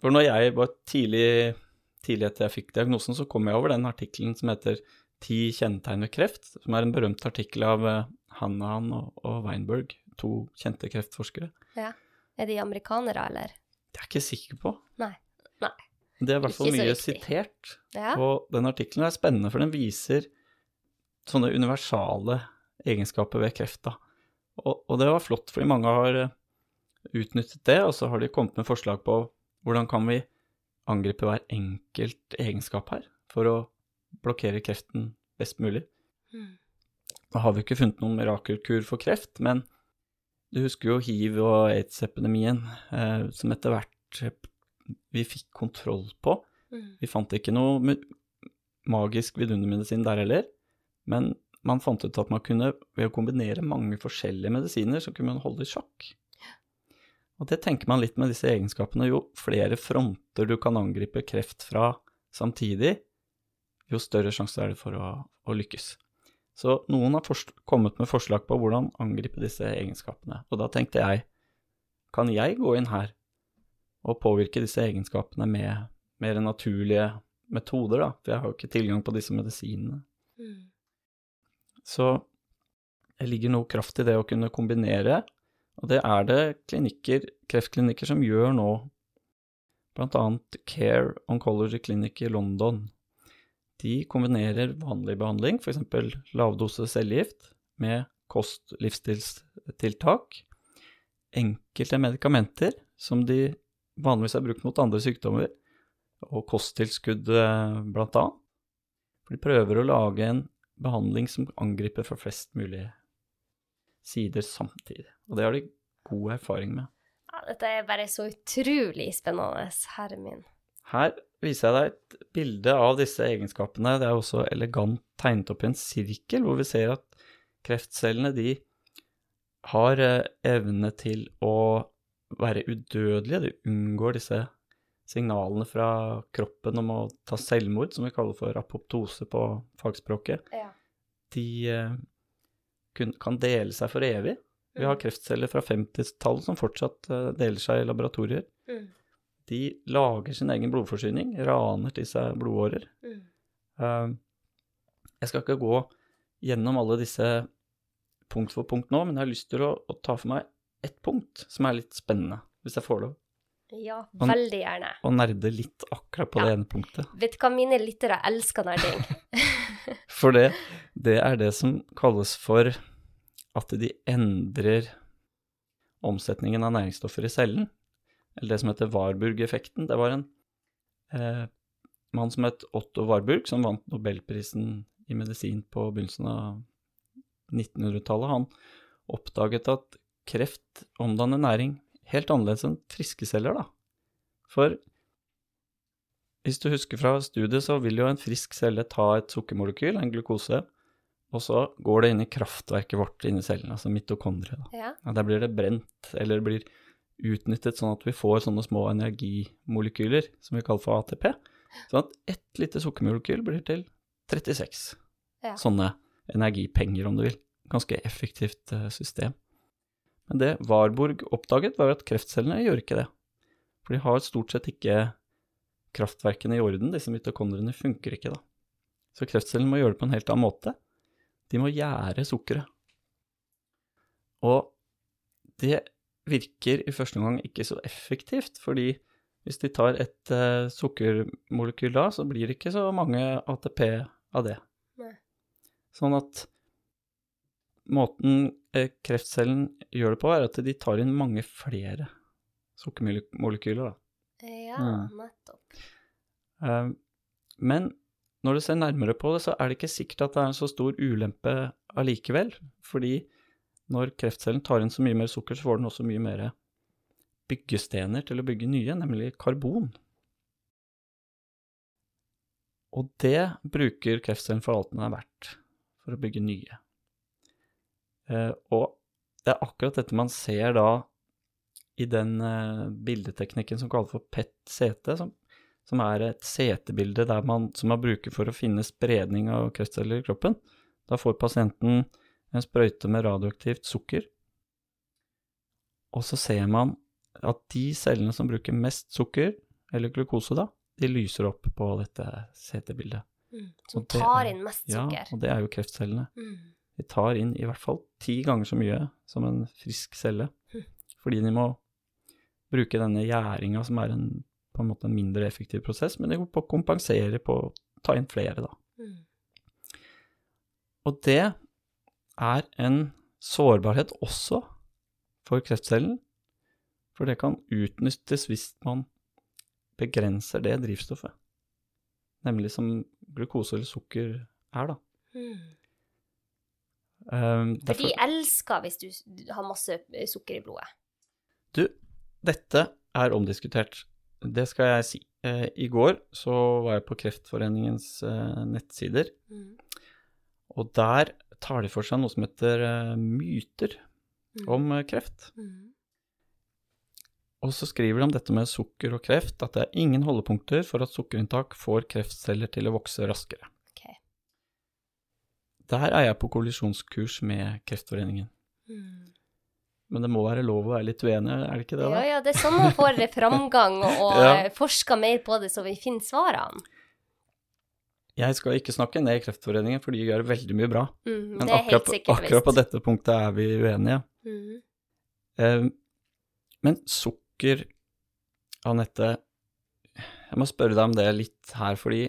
For når jeg var tidlig, tidlig etter jeg fikk diagnosen, så kom jeg over den artikkelen som heter 'Ti kjennetegn ved kreft', som er en berømt artikkel av eh, Hannan og, og Weinberg, to kjente kreftforskere. Ja. Er de amerikanere, eller? Det er jeg ikke sikker på. Nei. Det er i hvert fall mye sitert, Ja. og den artikkelen er spennende, for den viser sånne universale egenskaper ved kreft. Da. Og, og det var flott, fordi mange har eh, utnyttet det, og så har de kommet med forslag på hvordan kan vi angripe hver enkelt egenskap her, for å blokkere kreften best mulig. Mm. Nå har vi ikke funnet noen mirakelkur for kreft, men du husker jo hiv og aids-epidemien, eh, som etter hvert vi fikk kontroll på. Mm. Vi fant ikke noe magisk vidundermedisin der heller, Men man fant ut at man kunne, ved å kombinere mange forskjellige medisiner, så kunne man holde i sjakk. Og det tenker man litt med disse egenskapene. Jo flere fronter du kan angripe kreft fra samtidig, jo større sjanse er det for å, å lykkes. Så noen har kommet med forslag på hvordan angripe disse egenskapene. Og da tenkte jeg, kan jeg gå inn her og påvirke disse egenskapene med mer naturlige metoder, da? For jeg har jo ikke tilgang på disse medisinene. Mm. Så det ligger noe kraft i det å kunne kombinere, og det er det klinikker, kreftklinikker som gjør nå, blant annet Care Oncology Clinic i London. De kombinerer vanlig behandling, f.eks. lavdose cellegift, med kost-livsstilstiltak, enkelte medikamenter som de vanligvis er brukt mot andre sykdommer, og kosttilskudd bl.a. blant annet. For de prøver å lage en behandling som angriper for flest mulig sider samtidig. Og det har de god erfaring med. Ja, dette er bare så utrolig spennende, herre min. Her viser jeg deg et bilde av disse egenskapene. Det er også elegant tegnet opp i en sirkel, hvor vi ser at kreftcellene de har eh, evne til å være udødelige. De unngår disse signalene fra kroppen om å ta selvmord, som vi kaller for apoptose på fagspråket. Ja. De eh, kan dele seg for evig. Vi har mm. kreftceller fra 50-tallet som fortsatt uh, deler seg i laboratorier. Mm. De lager sin egen blodforsyning, raner til seg blodårer. Mm. Uh, jeg skal ikke gå gjennom alle disse punkt for punkt nå, men jeg har lyst til å, å ta for meg ett punkt som er litt spennende, hvis jeg får lov. Ja, veldig gjerne. Og nerde litt akkurat på ja. det ene punktet. Vet du hva mine lyttere elsker nerding? for det, det er det som kalles for at de endrer omsetningen av næringsstoffer i cellen, eller det som heter Warburg-effekten. Det var en eh, mann som het Otto Warburg, som vant nobelprisen i medisin på begynnelsen av 1900-tallet. Han oppdaget at kreft omdanner næring helt annerledes enn friske celler, da. For hvis du husker fra studiet, så vil jo en frisk celle ta et sukkermolekyl, en glukose, og så går det inn i kraftverket vårt inni cellen, altså mitokondriet. Ja. Ja, der blir det brent, eller blir utnyttet sånn at vi får sånne små energimolekyler som vi kaller for ATP. Sånn at ett lite sukkermolekyl blir til 36 ja. sånne energipenger, om du vil. Ganske effektivt uh, system. Men det Warburg oppdaget, var at kreftcellene gjør ikke det. For de har stort sett ikke kraftverkene i orden. Disse mitokondriene funker ikke, da. Så kreftcellene må gjøre det på en helt annen måte. De må gjære sukkeret. Og det virker i første omgang ikke så effektivt, fordi hvis de tar et uh, sukkermolekyl da, så blir det ikke så mange ATP av det. Nei. Sånn at måten uh, kreftcellen gjør det på, er at de tar inn mange flere sukkermolekyler, da. Ja, mm. nettopp. Uh, men når du ser nærmere på det, så er det ikke sikkert at det er en så stor ulempe allikevel. Fordi når kreftcellen tar inn så mye mer sukker, så får den også mye mer byggestener til å bygge nye, nemlig karbon. Og det bruker kreftcellen for alt den er verdt, for å bygge nye. Eh, og det er akkurat dette man ser da i den eh, bildeteknikken som kalles for PET-CT, som som er et CT-bilde som man bruker for å finne spredning av kreftceller i kroppen. Da får pasienten en sprøyte med radioaktivt sukker, og så ser man at de cellene som bruker mest sukker, eller glukose, da, de lyser opp på dette CT-bildet. Mm, som tar inn mest sukker. Ja, og det er jo kreftcellene. Mm. De tar inn i hvert fall ti ganger så mye som en frisk celle, mm. fordi de må bruke denne gjæringa, som er en på en måte en mindre effektiv prosess, men det går på å kompensere på å ta inn flere, da. Mm. Og det er en sårbarhet også for kreftcellen, for det kan utnyttes hvis man begrenser det drivstoffet, nemlig som glukose eller sukker er, da. Mm. Um, for de elsker hvis du har masse sukker i blodet. Du, dette er omdiskutert det skal jeg si. Eh, I går så var jeg på Kreftforeningens eh, nettsider. Mm. Og der tar de for seg noe som heter eh, myter Mm. om eh, kreft. Mm. Og så skriver de om dette med sukker og kreft, at det er ingen holdepunkter for at sukkerinntak får kreftceller til å vokse raskere. Der er jeg på kollisjonskurs med Kreftforeningen. Mm. Men det må være lov å være litt uenig, er det ikke det? Ja, da? ja, det er sånn man får framgang og, Ja. eh, forsker mer på det, så vi finner svarene. Jeg skal ikke snakke ned Kreftforeningen, for de gjør veldig mye bra. Mm, Men akkurat, akkurat på dette punktet er vi uenige. Mm. Eh, men sukker, Anette, jeg må spørre deg om det litt her, fordi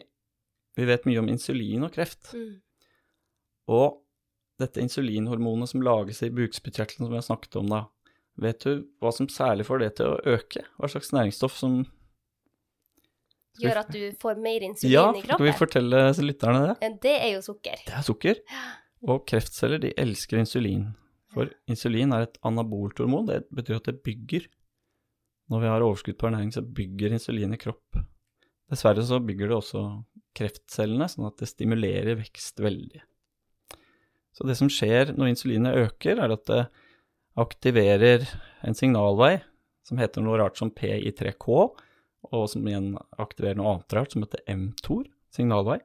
vi vet mye om insulin og kreft. Mm. Og dette insulinhormonet som lages i bukspyttkjertelen som vi har snakket om da, vet du hva som særlig får det til å øke? Hva slags næringsstoff som Gjør at du får mer insulin Ja, i skal vi fortelle lytterne det? Det er jo sukker. Det er sukker. Og kreftceller de elsker insulin. For insulin er et anabolt hormon. Det betyr at det bygger. Når vi har overskudd på ernæring, så bygger insulin i kropp. Dessverre så bygger det også kreftcellene, sånn at det stimulerer vekst veldig. Så det som skjer når insulinet øker, er at det aktiverer en signalvei som heter noe rart som PI3K, og som igjen aktiverer noe annet rart som heter mTOR, signalvei.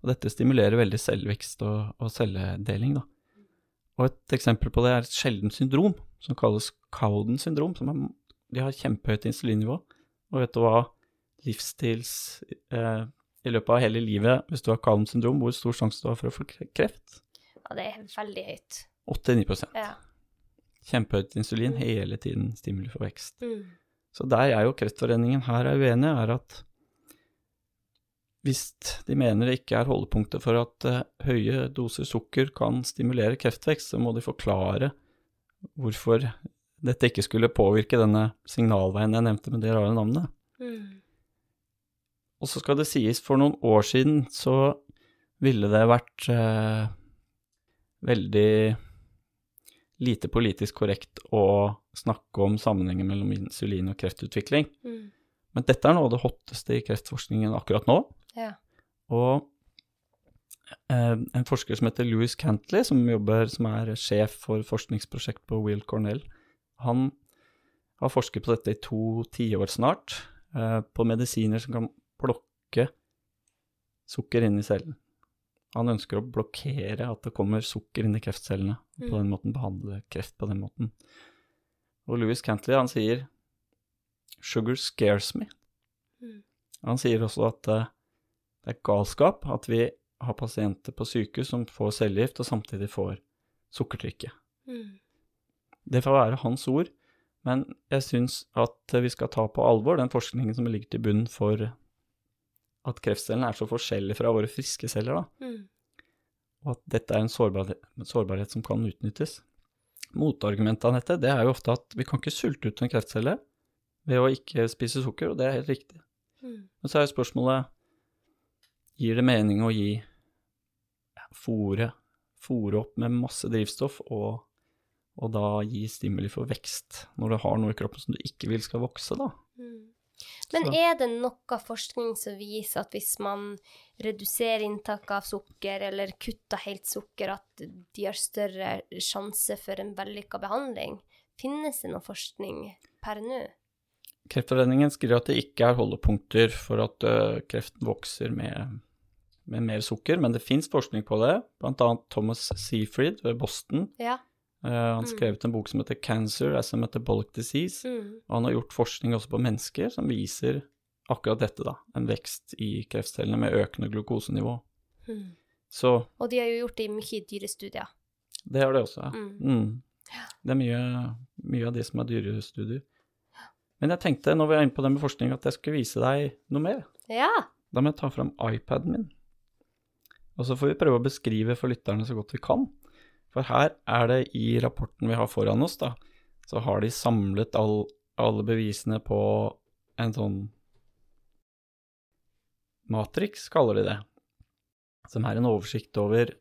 Og dette stimulerer veldig selvvekst og, og celledeling, da. Og et eksempel på det er et sjeldent syndrom som kalles Cowden syndrom. Som er, de har kjempehøyt insulinnivå. Og vet du hva livsstils eh, I løpet av hele livet, hvis du har Cowden syndrom, hvor stor sjanse du har for å få kreft? Ja, det er veldig høyt. 8-9 Ja. Kjempehøyt insulin, hele tiden stimuli for vekst. Mm. Så der jeg og Kreftforeningen her er uenige, er at hvis de mener det ikke er holdepunktet for at uh, høye doser sukker kan stimulere kreftvekst, så må de forklare hvorfor dette ikke skulle påvirke denne signalveien jeg nevnte med det rare navnet. Mm. Og så skal det sies, for noen år siden så ville det vært eh, veldig lite politisk korrekt å snakke om sammenhengen mellom insulin og kreftutvikling. Mm. Men dette er noe av det hotteste i kreftforskningen akkurat nå. Ja. Og eh, en forsker som heter Louis Cantley, som, jobber, som er sjef for forskningsprosjekt på Will Cornell, han har forsket på dette i to tiår snart, eh, på medisiner som kan plukke sukker inn i cellen. Han ønsker å blokkere at det kommer sukker inn i kreftcellene, og på Mm. den måten behandle kreft på den måten. Og Louis Cantley, han sier 'sugar scares me'. Mm. Han sier også at eh, det er galskap at vi har pasienter på sykehus som får cellegift og samtidig får sukkertrykket. Mm. Det får være hans ord, men jeg syns at vi skal ta på alvor den forskningen som ligger til bunn for at kreftcellene er så forskjellige fra våre friske celler, da, Mm. og at dette er en sårbarhet, sårbarhet som kan utnyttes. Motargumentet av dette det er jo ofte at vi kan ikke sulte ut en kreftcelle ved å ikke spise sukker, og det er helt riktig. Mm. Men så er jo spørsmålet Gir det mening å gi ja, fôre, fôre opp med masse drivstoff og, og da gi stimuli for vekst, når du har noe i kroppen som du ikke vil skal vokse, da? Mm. Men er det noe forskning som viser at hvis man reduserer inntaket av sukker, eller kutter helt sukker, at de har større sjanse for en vellykka behandling? Finnes det noe forskning per nå? Kreftforeningen skriver at det ikke er holdepunkter for at ø, kreften vokser med, med mer sukker, men det fins forskning på det, annet Thomas Seafried ved Boston. Ja. Eh, han har skrevet en bok som heter 'Cancer as a Metabolic Disease'. Mm. Og han har gjort forskning også på mennesker som viser akkurat dette, da. En vekst i kreftcellene med økende glukosenivå. Mm. Så Og de har jo gjort det i mye dyrestudier. det har de også. ja. Mm. Mm. Det er mye, mye av det som er dyrestudier. Men jeg tenkte, når vi er inne på det med forskning, at jeg skulle vise deg noe mer. Ja. Da må jeg ta fram iPaden min. Og så får vi prøve å beskrive for lytterne så godt vi kan. For her er det i rapporten vi har foran oss, da, så har de samlet all, alle bevisene på en sånn Matrix, kaller de det. Som er en oversikt over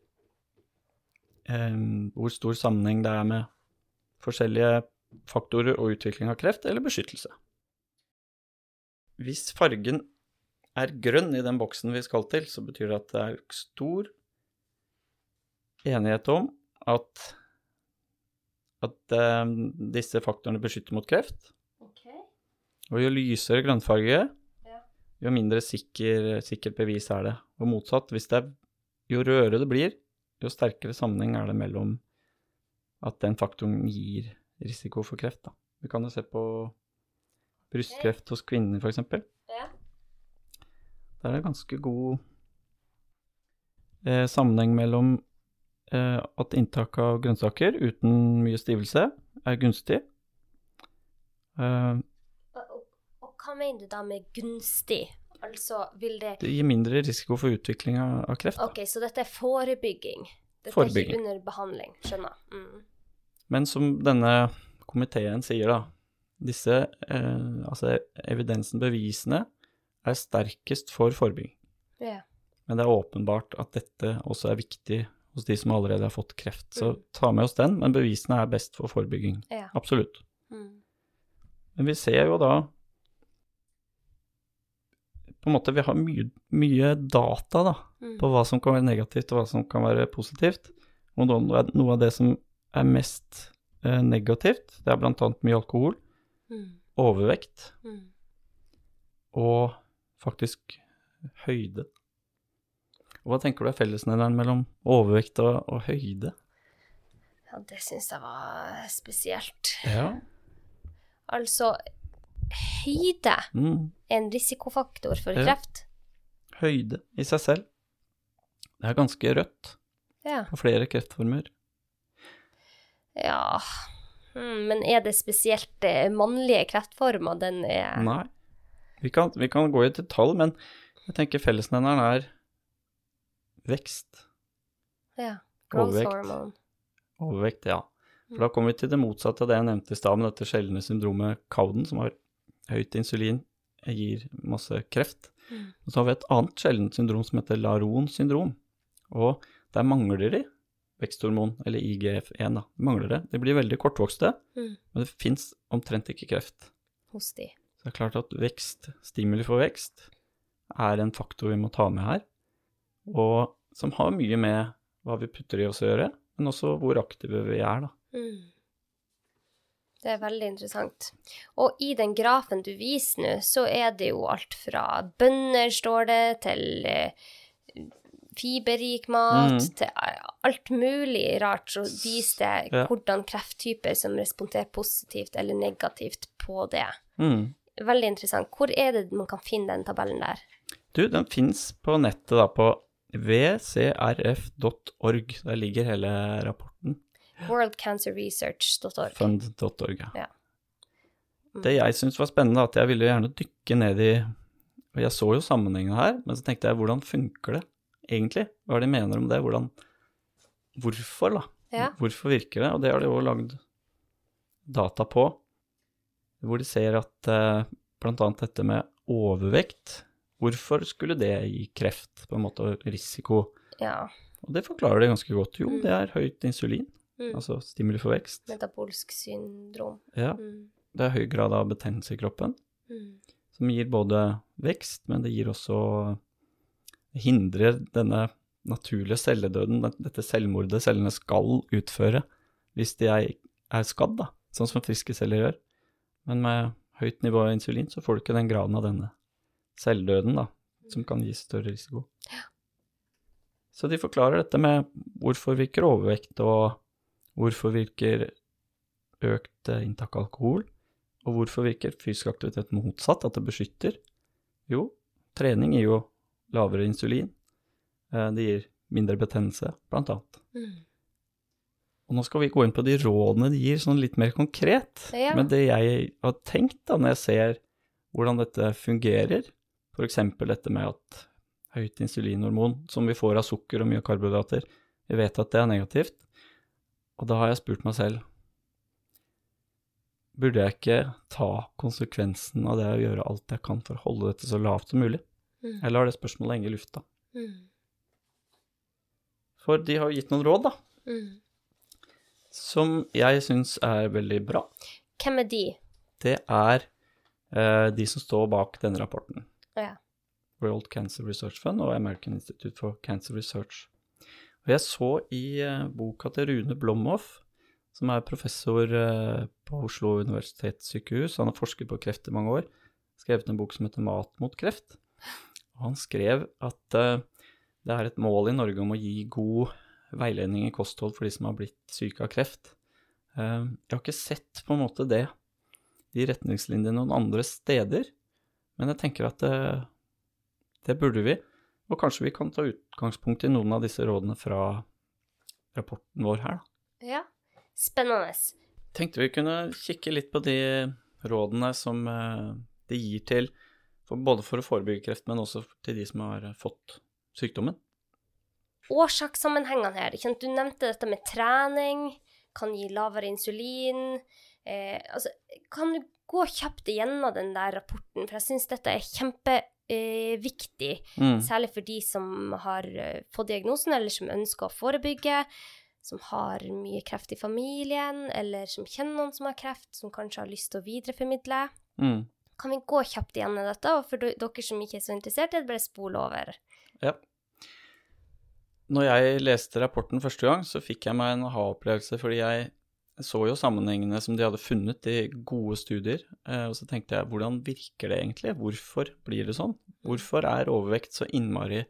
eh, hvor stor sammenheng det er med forskjellige faktorer og utvikling av kreft eller beskyttelse. Hvis fargen er grønn i den boksen vi skal til, så betyr det at det er stor enighet om at, at um, disse faktorene beskytter mot kreft. Og jo lysere grønnfarge, Ja. jo mindre sikker, sikkert bevis er det. Og motsatt, det er, jo rødere det blir, jo sterkere sammenheng er det mellom at den faktoren gir risiko for kreft. Da. Vi kan jo se på brystkreft hos kvinner, f.eks. Ja. Der er det ganske god eh, sammenheng mellom at inntak av grønnsaker uten mye stivelse er gunstig. Eh, Og, og hva mener du da med gunstig? Altså, vil det det gir mindre risiko for utvikling av, av kreft. Da. Ok, så dette er forebygging? Dette Forebygging. er ikke under behandling? Skjønner. Mm. Men som denne komiteen sier, da, disse eh, altså evidensen, bevisene, er sterkest for forebygging. Yeah. Men det er åpenbart at dette også er viktig hos de som allerede har fått kreft. Så Mm. ta med oss den, men bevisene er best for forebygging. Ja. Absolutt. Mm. Men vi ser jo da På en måte, vi har mye, mye data da, Mm. på hva som kan være negativt, og hva som kan være positivt. Og noe, av det som er mest eh, negativt, det er annet mye alkohol, Mm. overvekt og faktisk høyde. Hva tenker du er fellesnevneren mellom overvekt og, og høyde? Ja, det syns jeg var spesielt. Ja. Altså, høyde Mm. er en risikofaktor for Ja. kreft. Høyde i seg selv. Det er ganske rødt Ja. på flere kreftformer. ja. Mm, men er det spesielt eh, mannlige kreftformer den er Nei. Vi kan, vi kan gå i detalj, men jeg tenker fellesnevneren er vekst. Ja. Growth Overvekt. hormone. Overvekt, ja. For da kommer vi til det motsatte av det jeg nevnte i stad, med dette sjeldne syndromet Cowden, som har høyt insulin, gir masse kreft. Mm. Og så har vi et annet sjeldent syndrom som heter Laron syndrom. Og der mangler de veksthormon, eller IGF-1, da. De mangler det. De blir veldig kortvokste, Mm. men det fins omtrent ikke kreft. Hos de. Så det er klart at vekst, stimuli for vekst, er en faktor vi må ta med her, og som har mye med hva vi putter i oss å gjøre, men også hvor aktive vi er, da. Mm. Det er veldig interessant. Og i den grafen du viser nå, så er det jo alt fra bønner, står det, til eh, fiberrik mat, Mm. til eh, alt mulig rart, så viser det Ja. hvordan krefttyper som responderer positivt eller negativt på det. Mm. Veldig interessant. Hvor er det man kan finne den tabellen der? Du, den fins på nettet, da, på vcrf.org. Der ligger hele rapporten. Worldcancerresearch.org. Fund.org, ja. Ja. Mm. Det jeg syntes var spennende, at jeg ville gjerne dykke ned i Og jeg så jo sammenhengen her, men så tenkte jeg, hvordan funker det egentlig? Hva er det de mener om det? Hvordan Hvorfor, da? Ja. Hvorfor virker det? Og det har de jo lagd data på, hvor de ser at eh, annet dette med overvekt Hvorfor skulle det gi kreft, på en måte, risiko? ja. Og det forklarer det ganske godt. Jo, Mm. det er høyt insulin, Mm. altså stimuli for vekst. Metabolsk syndrom. Ja, Mm. det er høy grad av betennelse i kroppen, Mm. som gir både vekst, men det gir også hindrer denne naturlige celledøden, dette selvmordet cellene skal utføre hvis de er skadd, da, sånn som friske celler gjør. Men med høyt nivå av insulin så får du ikke den graden av denne celledøden, da, som kan gi større risiko. Så de forklarer dette med hvorfor virker overvekt, og hvorfor virker økt eh, inntak av alkohol, og hvorfor virker fysisk aktivitet motsatt, at det beskytter? Jo, trening gir jo lavere insulin, eh, det gir mindre betennelse, blant annet. Mm. Og nå skal vi gå inn på de rådene de gir, sånn litt mer konkret. Ja. Men det jeg har tenkt da, når jeg ser hvordan dette fungerer, for eksempel dette med at høyt insulinhormon, som vi får av sukker og mye karbohydrater, vi vet at det er negativt, og da har jeg spurt meg selv, burde jeg ikke ta konsekvensen av det å gjøre alt jeg kan for å holde dette så lavt som mulig? Mm. Eller har det spørsmålet henge i lufta. Mm. For de har jo gitt noen råd, da, Mm. som jeg syns er veldig bra. Hvem er de? det er eh, de som står bak denne rapporten. Ja. World Cancer Research Fund og American Institute for Cancer Research. Og jeg så i eh, boka til Rune Blomhoff, som er professor eh, på Oslo universitetssykehus, han har forsket på kreft i mange år, skrevet en bok som heter Mat mot kreft. Og han skrev at eh, det er et mål i Norge om å gi god veiledning i kosthold for de som har blitt syke av kreft. Jeg har ikke sett på en måte det, de retningslinjene noen andre steder, men jeg tenker at det, det burde vi. Og kanskje vi kan ta utgangspunkt i noen av disse rådene fra rapporten vår her, da. Ja, spennende. Tenkte vi kunne kikke litt på de rådene som eh, de gir til for, både for å forebygge kreft, men også til de som har fått sykdommen. Årsakssammenhengene her. Du nevnte dette med trening, kan gi lavere insulin. Eh, altså, kan du gå kjapt igjennom den der rapporten, for jeg syns dette er kjempeviktig. Eh, Mm. Særlig for de som har uh, fått diagnosen, eller som ønsker å forebygge. Som har mye kreft i familien, eller som kjenner noen som har kreft, som kanskje har lyst til å videreformidle. Mm. Kan vi gå kjapt igjennom dette? Og for dere som ikke er så interessert, er det bare spol over. Ja. Når jeg leste rapporten første gang, så fikk jeg meg en aha-opplevelse, fordi jeg så jo sammenhengene som de hadde funnet i gode studier, eh, og så tenkte jeg, hvordan virker det egentlig? Hvorfor blir det sånn? Hvorfor er overvekt så innmari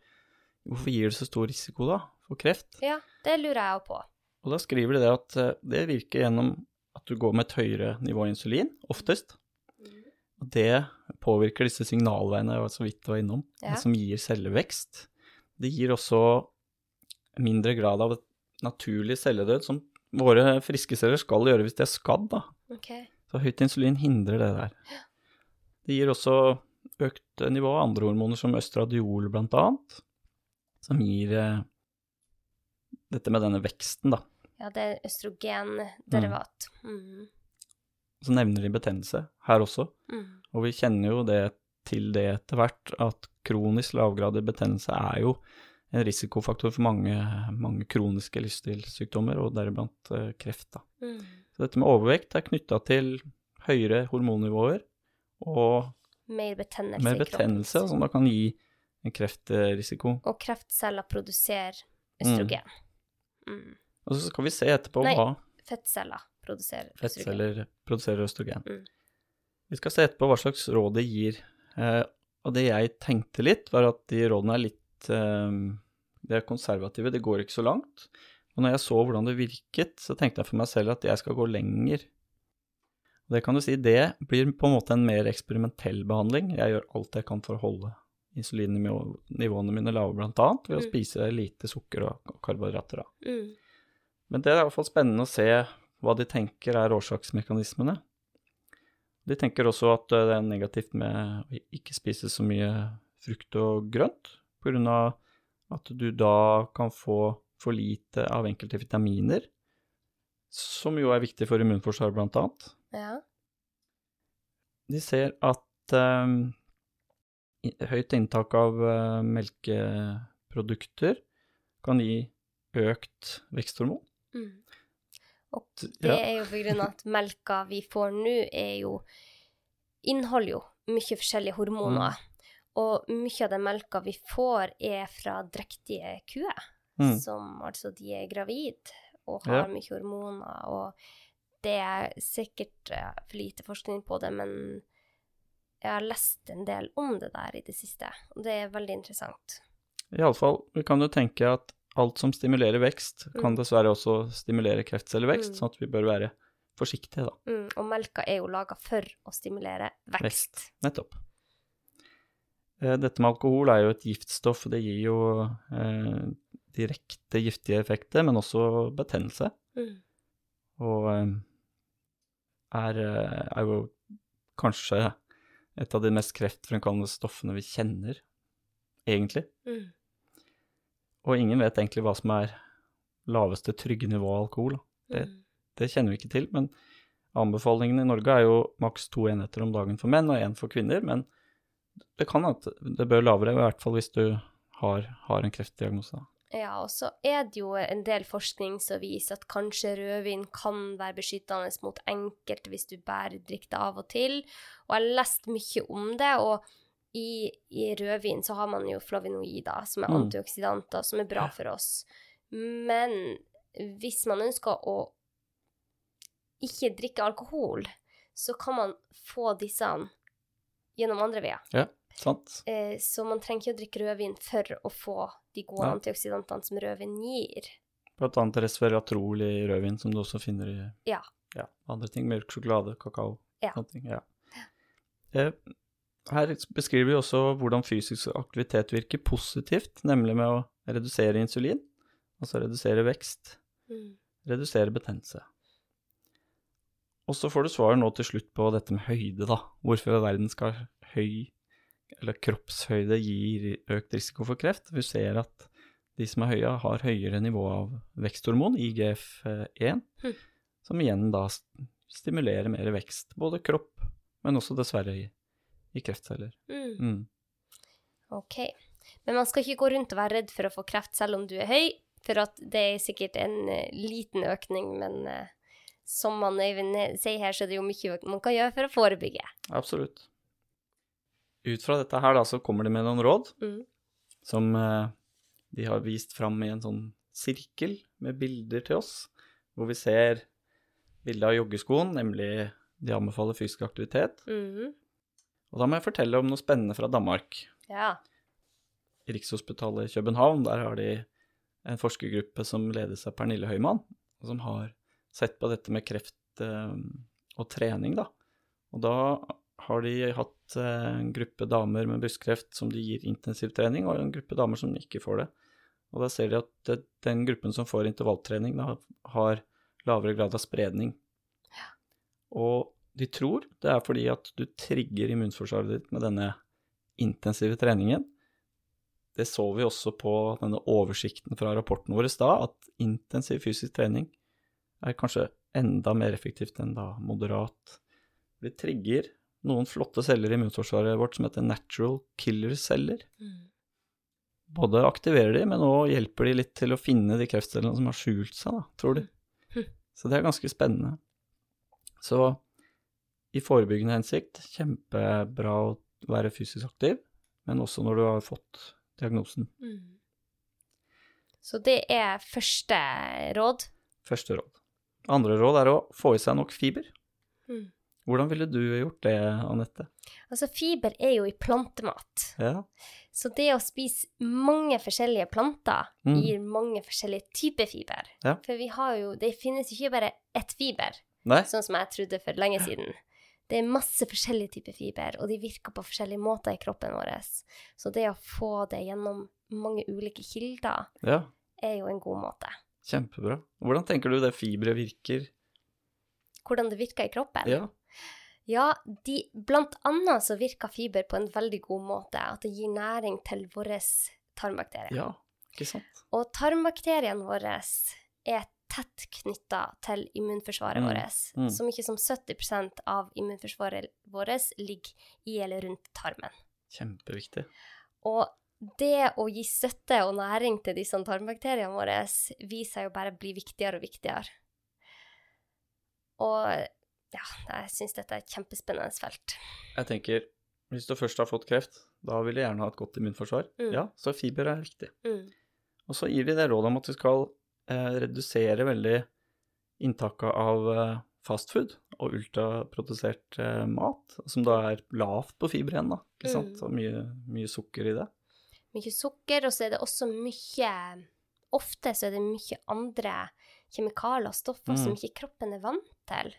Hvorfor gir det så stor risiko, da, for kreft? Ja, det lurer jeg òg på. Og da skriver de det at eh, det virker gjennom at du går med et høyere nivå insulin, oftest. Og det påvirker disse signalveiene jeg var så vidt var innom, Ja. som gir cellevekst. Det gir også mindre grad av naturlig celledød, som våre friske celler skal gjøre hvis de er skadd. Da. Okay. Så høyt insulin hindrer det der. Det gir også økt nivå av andre hormoner, som østradiol blant annet, som gir eh, dette med denne veksten, da. Ja, det er østrogenderivat. Mm. Så nevner de betennelse her også. Mm. Og vi kjenner jo det til det etter hvert, at kronisk lavgradig betennelse er jo en risikofaktor for mange, mange kroniske livsstilssykdommer, og deriblant eh, kreft. Da. Mm. Så dette med overvekt er knytta til høyere hormonnivåer og Mer betennelse mer betennelse, som da kan gi en kreftrisiko. Og kreftceller produserer østrogen. Mm. Og så skal vi se etterpå Nei. hva Fettceller produserer østrogen. fettceller produserer østrogen. Mm. Vi skal se etterpå hva slags råd det gir. Eh, og det jeg tenkte litt, var at de rådene er litt eh, De er konservative, det går ikke så langt. Og når jeg så hvordan det virket, så tenkte jeg for meg selv at jeg skal gå lenger. Og det kan du si, det blir på en måte en mer eksperimentell behandling. Jeg gjør alt jeg kan for å holde insulinnivåene mine lave, blant annet, ved å Mm. spise lite sukker og karbohydrater. Mm. Men det er i hvert fall spennende å se hva de tenker er årsaksmekanismene. De tenker også at eh, det er negativt med å ikke spise så mye frukt og grønt, av at du da kan få for lite av enkelte vitaminer, som jo er viktig for immunforsvaret, blant annet. Ja. De ser at eh, høyt inntak av eh, melkeprodukter kan gi økt veksthormon. Mm. Og Det- det er jo på grunn av at melka vi får nå, er jo Inneholder jo mye forskjellige hormoner. Mm. Og mye av den melka vi får, er fra drektige kuer. Mm. Som altså de er gravid og Ja. har mye hormoner. Og det er sikkert eh, for lite forskning på det, men jeg har lest en del om det der i det siste. Og det er veldig interessant. Iallfall, vi kan jo tenke at alt som stimulerer vekst, kan Mm. dessverre også stimulere kreftcellevekst, Mm. sånn at vi bør være forsiktige, da. Mm. Og melka er jo laga for å stimulere vekst. Vekst. Nettopp. Eh, Dette med alkohol er jo et giftstoff, og det gir jo eh, direkte giftige effekter, men også betennelse. Mm. Og eh, er, eh, er jo kanskje et av de mest kreftfremkallende stoffene vi kjenner, egentlig. Mm. Og ingen vet egentlig hva som er laveste trygge nivå av alkohol. Det, Mm. det kjenner vi ikke til, men anbefalingen i Norge er jo maks to enheter om dagen for menn og én for kvinner, men det kan at det bør lavere, i hvert fall hvis du har, har en kreftdiagnose. Ja, og så er det jo en del forskning som viser at kanskje rødvin kan være beskyttende mot enkelte hvis du bare drikker av og til. Og jeg har lest mye om det, og i, i rødvin så har man jo flavinoider, som er Mm. antioksidanter, som er bra for oss. Men hvis man ønsker å ikke drikke alkohol, så kan man få disse gjennom andre veier. Sant? Eh, så man trenger ikke å drikke rødvin for å få de gode ja. antioksidantene som rødvin gir. Blant annet resveratrol i rødvin, som du også finner i Ja. ja, andre ting. Mørk sjokolade, kakao. Ja. Sånne ting. Ja. Eh, her beskriver vi også hvordan fysisk aktivitet virker positivt, nemlig med å redusere insulin, altså redusere vekst, Mm. redusere betennelse. Og så får du svar nå til slutt på dette med høyde, da. Hvorfor i verden skal høy, eller kroppshøyde, gir økt risiko for kreft? Vi ser at de som er høye, har høyere nivå av veksthormon, IGF-1, Hm. som igjen da stimulerer mer vekst, både kropp, men også dessverre i, i kreftceller. Mm. Mm. Ok. Men man skal ikke gå rundt og være redd for å få kreft selv om du er høy, for at det er sikkert en eh, liten økning, men eh, som man Øyvind sier her, så er det jo mye man kan gjøre for å forebygge. Absolutt. Ut fra dette her da, så kommer de med noen råd, Mm. som eh, de har vist fram i en sånn sirkel med bilder til oss, hvor vi ser bilde av joggeskoen, nemlig de anbefaler fysisk aktivitet. Mm. Og da må jeg fortelle om noe spennende fra Danmark. Ja. I Rikshospitalet i København, der har de en forskergruppe som ledes av Pernille Høymann, som har sett på dette med kreft eh, og trening, da. Og da har de hatt eh, en gruppe damer med brystkreft som de gir intensivtrening, og en gruppe damer som ikke får det. Og da ser de at den gruppen som får intervalltrening, da har lavere grad av spredning. Og de tror det er fordi at du trigger immunforsvaret ditt med denne intensive treningen. Det så vi også på denne oversikten fra rapporten vår i stad, at intensiv fysisk trening er kanskje enda mer effektivt enn da moderat. Det trigger noen flotte celler i immunforsvaret vårt som heter natural killer-celler. Mm. Både aktiverer de, men òg hjelper de litt til å finne de kreftcellene som har skjult seg, da, tror de. Mm. Så det er ganske spennende. Så i forebyggende hensikt, kjempebra å være fysisk aktiv, men også når du har fått diagnosen. Mm. Så det er første råd. Første råd. Andre råd er å få i seg nok fiber. Mm. Hvordan ville du gjort det, Anette? Altså, fiber er jo i plantemat. Ja. Så det å spise mange forskjellige planter Mm. gir mange forskjellige typer fiber. Ja. For vi har jo Det finnes ikke bare ett fiber, Nei? sånn som jeg trodde for lenge siden. Det er masse forskjellige typer fiber, og de virker på forskjellige måter i kroppen vår. Så det å få det gjennom mange ulike kilder Ja, er jo en god måte. Kjempebra. Hvordan tenker du det fiberet virker? Hvordan det virker i kroppen. Ja. Ja, de, blant annet så virker fiber på en veldig god måte. At det gir næring til våre tarmbakterier. ja, ikke sant? Og tarmbakteriene våre er tett knytta til immunforsvaret Mm, vårt. mm. Så mye som 70% av immunforsvaret vårt ligger i eller rundt tarmen. Kjempeviktig. Og det å gi støtte og næring til disse tarmbakteriene våre viser seg jo bare bli viktigere og viktigere. Og ja, jeg syns dette er et kjempespennende felt. Jeg tenker, hvis du først har fått kreft, da vil du gjerne ha et godt immunforsvar. Mm. Ja, så fiber er viktig. Mm. Og så gir de det rådet om at du skal eh, redusere veldig inntaket av eh, fastfood og ultraprodusert eh, mat, som da er lavt på fiber igjen, da. Ikke sant? Mm. Og mye, mye sukker i det. Mye sukker, og så er det også mye Ofte så er det mye andre kjemikalier og stoffer som Mm. ikke kroppen er vant til.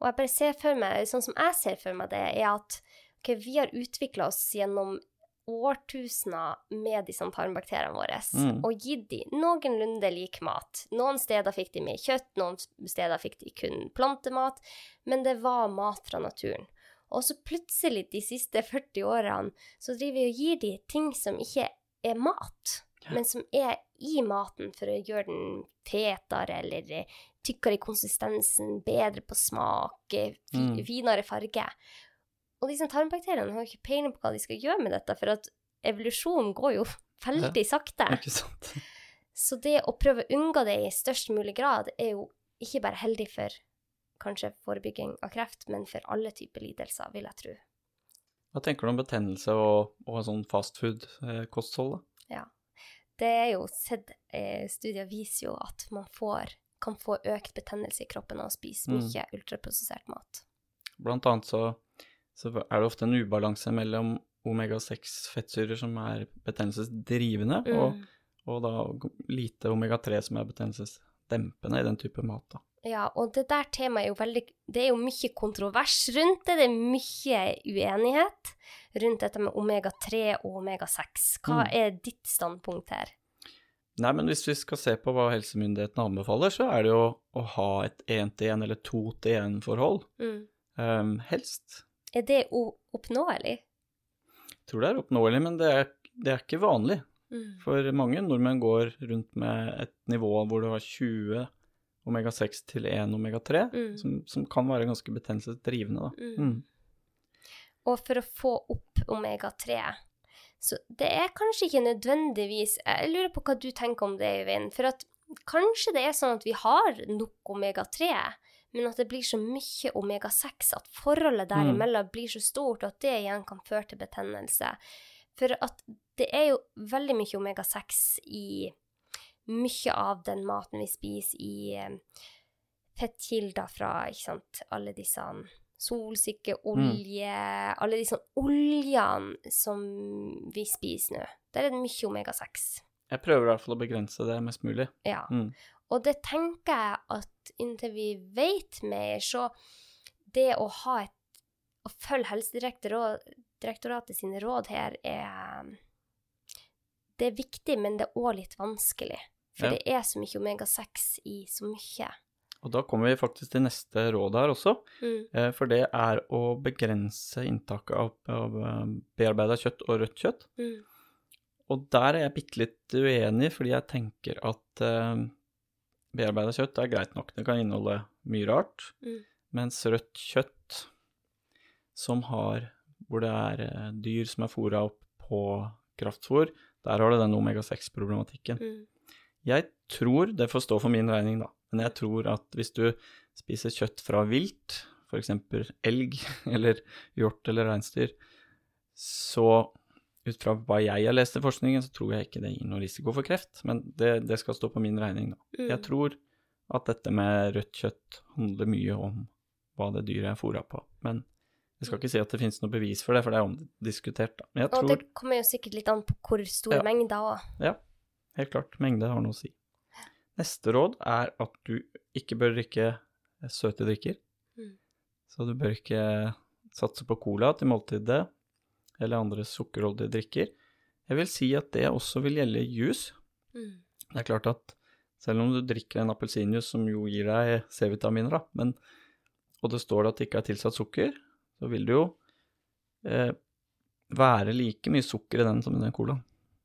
Og jeg bare ser for meg, sånn som jeg ser for meg det, er at okay, vi har utvikla oss gjennom årtusener med disse tarmbakteriene våre, Mm. og gitt de noenlunde lik mat. Noen steder fikk de mer kjøtt, noen steder fikk de kun plantemat, men det var mat fra naturen. Og så plutselig, de siste 40 årene, så driver vi og gir de ting som ikke er mat, Ja. men som er i maten for å gjøre den fetere eller eh, tykkere i konsistensen, bedre på smak, eh, Mm. finere farge. Og disse tarmbakteriene har ikke peiling på hva de skal gjøre med dette, for at evolusjonen går jo veldig sakte. Ikke sant? Så det å prøve å unngå det i størst mulig grad er jo ikke bare heldig for kanskje forebygging av kreft, men for alle typer lidelser, vil jeg tro. Hva tenker du om betennelse og, og sånn fastfood-kosthold, da? det er jo sett eh, Studier viser jo at man får, kan få økt betennelse i kroppen av å spise Mm. mye ultraprosessert mat. Blant annet så, så er det ofte en ubalanse mellom omega-6-fettsyrer som er betennelsesdrivende, og, Mm. og da lite omega-3 som er betennelsesdempende i den type mat. Da. Ja, og det der temaet er jo veldig Det er jo mye kontrovers rundt det. Det er mye uenighet rundt dette med omega-3 og omega-6. Hva Mm. er ditt standpunkt her? Nei, men hvis vi skal se på hva helsemyndighetene anbefaler, så er det jo å ha et 1-til-1 eller 2-til-1-forhold, Mm. um, helst. Er det oppnåelig? Jeg tror det er oppnåelig, men det er, det er ikke vanlig. Mm. For mange nordmenn går rundt med et nivå hvor du har 20 omega-6 til 1 omega-3, Mm. som, som kan være ganske betennelsesdrivende. Mm. Mm. Og for å få opp omega-3 Så det er kanskje ikke nødvendigvis Jeg lurer på hva du tenker om det, Øyvind. For at kanskje det er sånn at vi har nok omega-3, men at det blir så mye omega-6 at forholdet Mm. derimellom blir så stort og at det igjen kan føre til betennelse. For at det er jo veldig mye omega-6 i mye av den maten vi spiser i eh, fettkilder fra sant, alle disse solsikkeolje Alle disse oljene som vi spiser nå. Der er det mye omega-6. Jeg prøver i hvert fall å begrense det mest mulig. Ja. Mm. Og det tenker jeg at inntil vi vet mer, så det å ha et Å følge Helsedirektoratet sine råd her er Det er viktig, men det er òg litt vanskelig. For Ja. det er så mye omega-6 i så mye. Og da kommer vi faktisk til neste råd her også, Mm. eh, for det er å begrense inntaket av, av bearbeida kjøtt og rødt kjøtt. Mm. Og der er jeg bitte litt uenig, fordi jeg tenker at uh, bearbeida kjøtt er greit nok. Det kan inneholde mye rart, Mm. mens rødt kjøtt som har hvor det er eh, dyr som er fôra opp på kraftfôr, der har du den omega-6-problematikken. Mm. Jeg tror, det får stå for min regning, da, men jeg tror at hvis du spiser kjøtt fra vilt, f.eks. elg eller hjort eller reinsdyr, så ut fra hva jeg har lest i forskningen, så tror jeg ikke det gir noen risiko for kreft, men det, det skal stå på min regning, da. Mm. Jeg tror at dette med rødt kjøtt handler mye om hva det dyret er fôra på, men jeg skal ikke si at det finnes noe bevis for det, for det er omdiskutert, da. Men jeg Og det kommer jo sikkert litt an på hvor store Ja. mengder òg. Ja, helt klart. Mengde har noe å si. Neste råd er at du ikke bør drikke eh, søte drikker. Mm. Så du bør ikke satse på cola til måltidet eller andre sukkerholdige drikker. Jeg vil si at det også vil gjelde juice. Mm. Det er klart at selv om du drikker en appelsinjuice som jo gir deg C-vitaminer, da, men, og det står at det ikke er tilsatt sukker, så vil det jo eh, være like mye sukker i den som i den colaen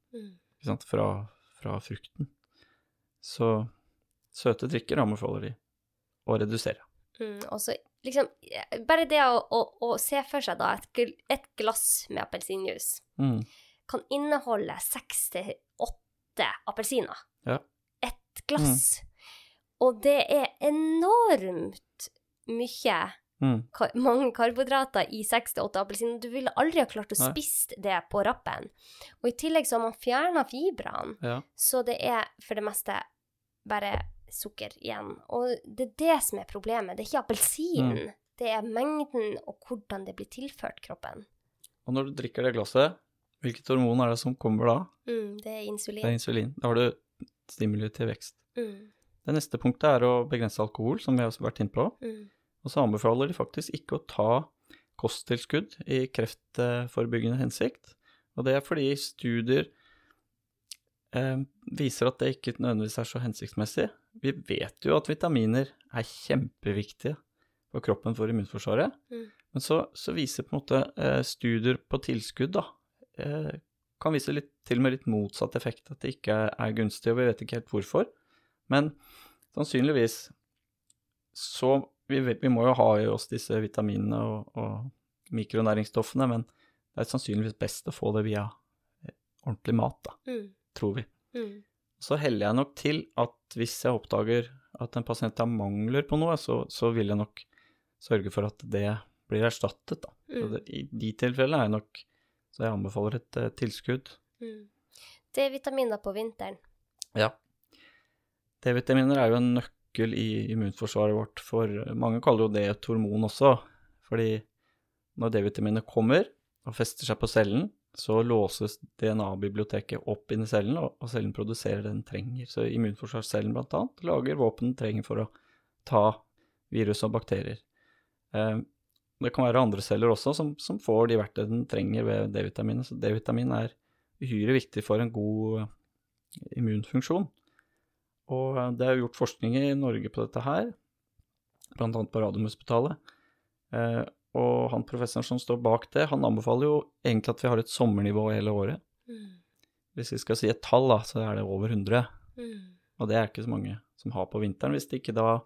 Mm. fra, fra frukten. Så søte drikker anbefaler de å redusere. Mm. Og så liksom eh, Bare det å, å, å se for seg da et, et glass med appelsinjuice Mm. kan inneholde seks til åtte appelsiner. Ja. Et glass. Og det er enormt mye Mm. ka- mange karbohydrater i seks til åtte appelsiner. Du ville aldri ha klart å spist spise det på rappen. Og i tillegg så har man fjerna fibrene, Ja. så det er for det meste bare sukker igjen. Og det er det som er problemet. Det er ikke appelsinen. Mm. Det er mengden og hvordan det blir tilført kroppen. Og når du drikker det glasset, hvilket hormon er det som kommer da? Mm, det er insulin. Det er insulin. Da har du stimuli til vekst. Mm, Det neste punktet er å begrense alkohol, som vi har også vært inne på. mm, Og så anbefaler de faktisk ikke å ta kosttilskudd i kreftforebyggende hensikt. Og det er fordi studier eh, viser at det ikke nødvendigvis er så hensiktsmessig. Vi vet jo at vitaminer er kjempeviktige for kroppen for immunforsvaret. Mm. Men så, så viser på en måte eh, studier på tilskudd da, eh, kan vise litt, til og med litt motsatt effekt, at det ikke er, gunstig, og vi vet ikke helt hvorfor. Men sannsynligvis så vi, vi må jo ha i oss disse vitaminene og, og mikronæringsstoffene, men det er sannsynligvis best å få det via eh, ordentlig mat, da, mm, tror vi. mm, Så heller jeg nok til at hvis jeg oppdager at en pasient har mangler på noe, så, så vil jeg nok sørge for at det blir erstattet, da. Mm, det, I de tilfellene er jeg nok Så jeg anbefaler et uh, tilskudd. mm. D-vitaminer på vinteren. Ja. D-vitaminer er jo en nøkkel i immunforsvaret vårt, for mange kaller jo det et hormon også. Fordi når D-vitaminet kommer og fester seg på cellen, så låses DNA-biblioteket opp inni cellen, og cellen produserer det den trenger. Så immunforsvarscellen annet lager våpen den trenger for å ta virus og bakterier. Eh, det kan være andre celler også som, som får de verktøyene den trenger ved D-vitaminet. Så D-vitamin er uhyre viktig for en god immunfunksjon. Og det er gjort forskning i Norge på dette her, bl.a. på Radiumhospitalet. Eh, og han professoren som står bak det, han anbefaler jo egentlig at vi har et sommernivå hele året. Mm. Hvis vi skal si et tall, da, så er det over 100. Mm. Og det er ikke så mange som har på vinteren, hvis de ikke da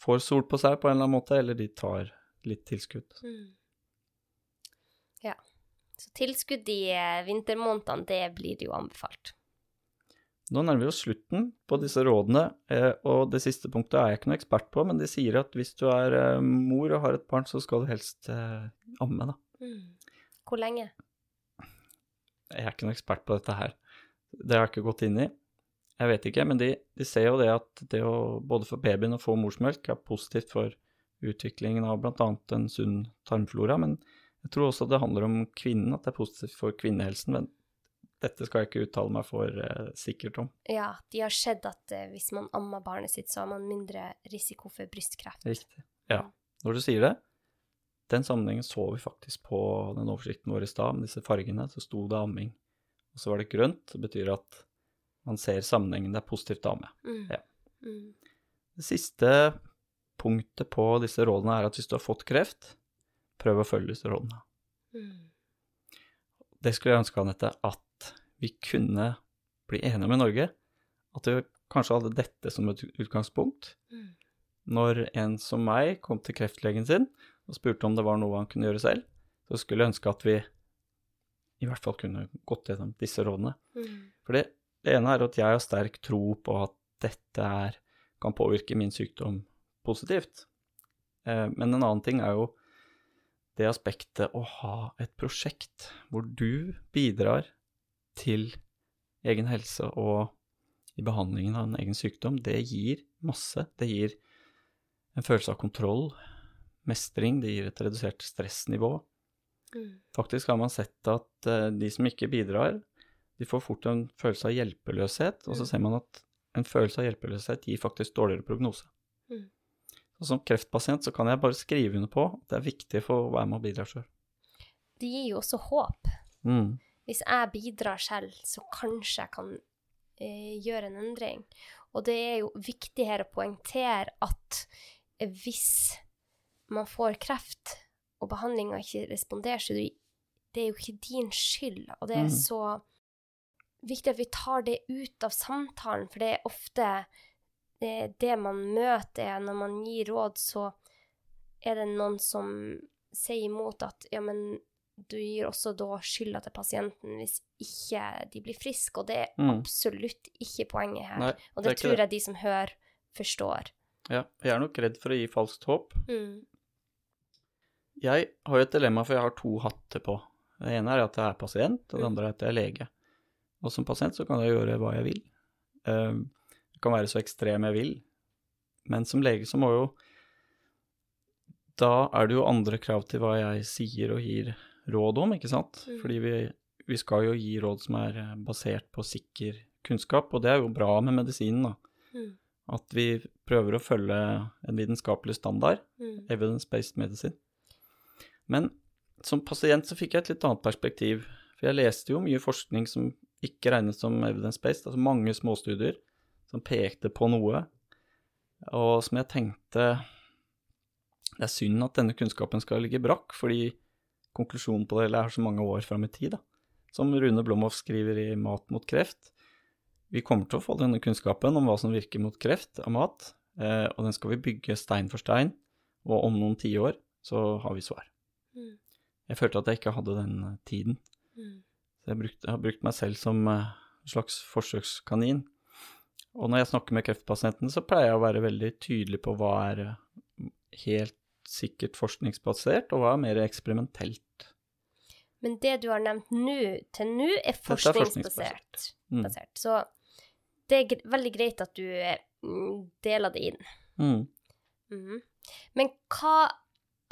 får sol på seg på en eller annen måte, eller de tar litt tilskudd. Mm. Ja. Så tilskudd i eh, vintermånedene, det blir jo anbefalt. Nå nærmer vi oss slutten på disse rådene, eh, og det siste punktet er jeg ikke noe ekspert på, men de sier at hvis du er eh, mor og har et barn, så skal du helst eh, amme, da. Mm. Hvor lenge? Jeg er ikke noe ekspert på dette her. Det har jeg ikke gått inn i. Jeg vet ikke, men de, de ser jo det at det å både for babyen å få morsmelk er positivt for utviklingen av bl.a. en sunn tarmflora, men jeg tror også det handler om kvinnen, at det er positivt for kvinnehelsen. Men dette skal jeg ikke uttale meg for eh, sikkert om. Ja, de har sett at eh, hvis man ammer barnet sitt, så har man mindre risiko for brystkreft. Riktig. Ja. Når du sier det, den sammenhengen så vi faktisk på den oversikten vår i stad, med disse fargene. Så sto det amming, og så var det grønt. Det betyr at man ser sammenhengen. Det er positivt å amme. Mm. Ja. Mm. Det siste punktet på disse rådene er at hvis du har fått kreft, prøv å følge disse rådene. Mm. Det skulle jeg ønske, Anette, at vi kunne bli enige med Norge. At vi kanskje hadde dette som et utgangspunkt. Mm. Når en som meg kom til kreftlegen sin og spurte om det var noe han kunne gjøre selv, så skulle jeg ønske at vi i hvert fall kunne gått gjennom disse rådene. Mm. For det, det ene er at jeg har sterk tro på at dette er, kan påvirke min sykdom positivt. Eh, men en annen ting er jo det aspektet å ha et prosjekt hvor du bidrar til egen helse og i behandlingen av en egen sykdom, det gir masse. Det gir en følelse av kontroll, mestring, det gir et redusert stressnivå. Mm. Faktisk har man sett at eh, de som ikke bidrar, de får fort en følelse av hjelpeløshet, og så Mm. ser man at en følelse av hjelpeløshet gir faktisk dårligere prognose. Mm. Så som kreftpasient så kan jeg bare skrive under på at det er viktig for å være med og bidra sjøl. Det gir jo også håp. Mm. Hvis jeg bidrar selv, så kanskje jeg kan eh, gjøre en endring. Og det er jo viktig her å poengtere at eh, hvis man får kreft, og behandlinga ikke responderer, så det, er jo ikke din skyld. Og det er Mm. så viktig at vi tar det ut av samtalen, for det er ofte det, det man møter, er når man gir råd, så er det noen som sier imot at ja, men du gir også da skylda til pasienten hvis ikke de blir friske, og det er Mm. absolutt ikke poenget her. Nei, og det det, tror jeg det. de som hører, forstår. Ja, jeg er nok redd for å gi falskt håp. Mm. Jeg har jo et dilemma, for jeg har to hatter på. Det ene er at jeg er pasient, og det Mm. andre er at jeg er lege. Og som pasient så kan jeg gjøre hva jeg vil. Jeg kan være så ekstrem jeg vil. Men som lege så må jo Da er det jo andre krav til hva jeg sier og gir råd om, ikke sant? Mm. Fordi vi, vi skal jo gi råd som er eh, basert på sikker kunnskap, og det er jo bra med medisinen, da. Mm. At vi prøver å følge en vitenskapelig standard Mm. evidence-based medicine. Men som pasient så fikk jeg et litt annet perspektiv. For jeg leste jo mye forskning som ikke regnes som evidence-based, altså mange småstudier som pekte på noe, og som jeg tenkte Det er synd at denne kunnskapen skal ligge brakk, fordi konklusjonen på det hele er så mange år fram i tid, da. Som Rune Blomhoff skriver i Mat mot kreft. Vi kommer til å få denne kunnskapen om hva som virker mot kreft av mat, eh, og den skal vi bygge stein for stein, og om noen tiår så har vi svar. Mm. Jeg følte at jeg ikke hadde den eh, tiden, Mm. så jeg, brukte, jeg har brukt meg selv som eh, en slags forsøkskanin. Og når jeg snakker med kreftpasientene, så pleier jeg å være veldig tydelig på hva er helt sikkert forskningsbasert, og hva er mer eksperimentelt. Men det du har nevnt nå, til nå, er er forskningsbasert. Mm. Så det er veldig greit at du mm, deler det inn. Mm. Mhm. Men hva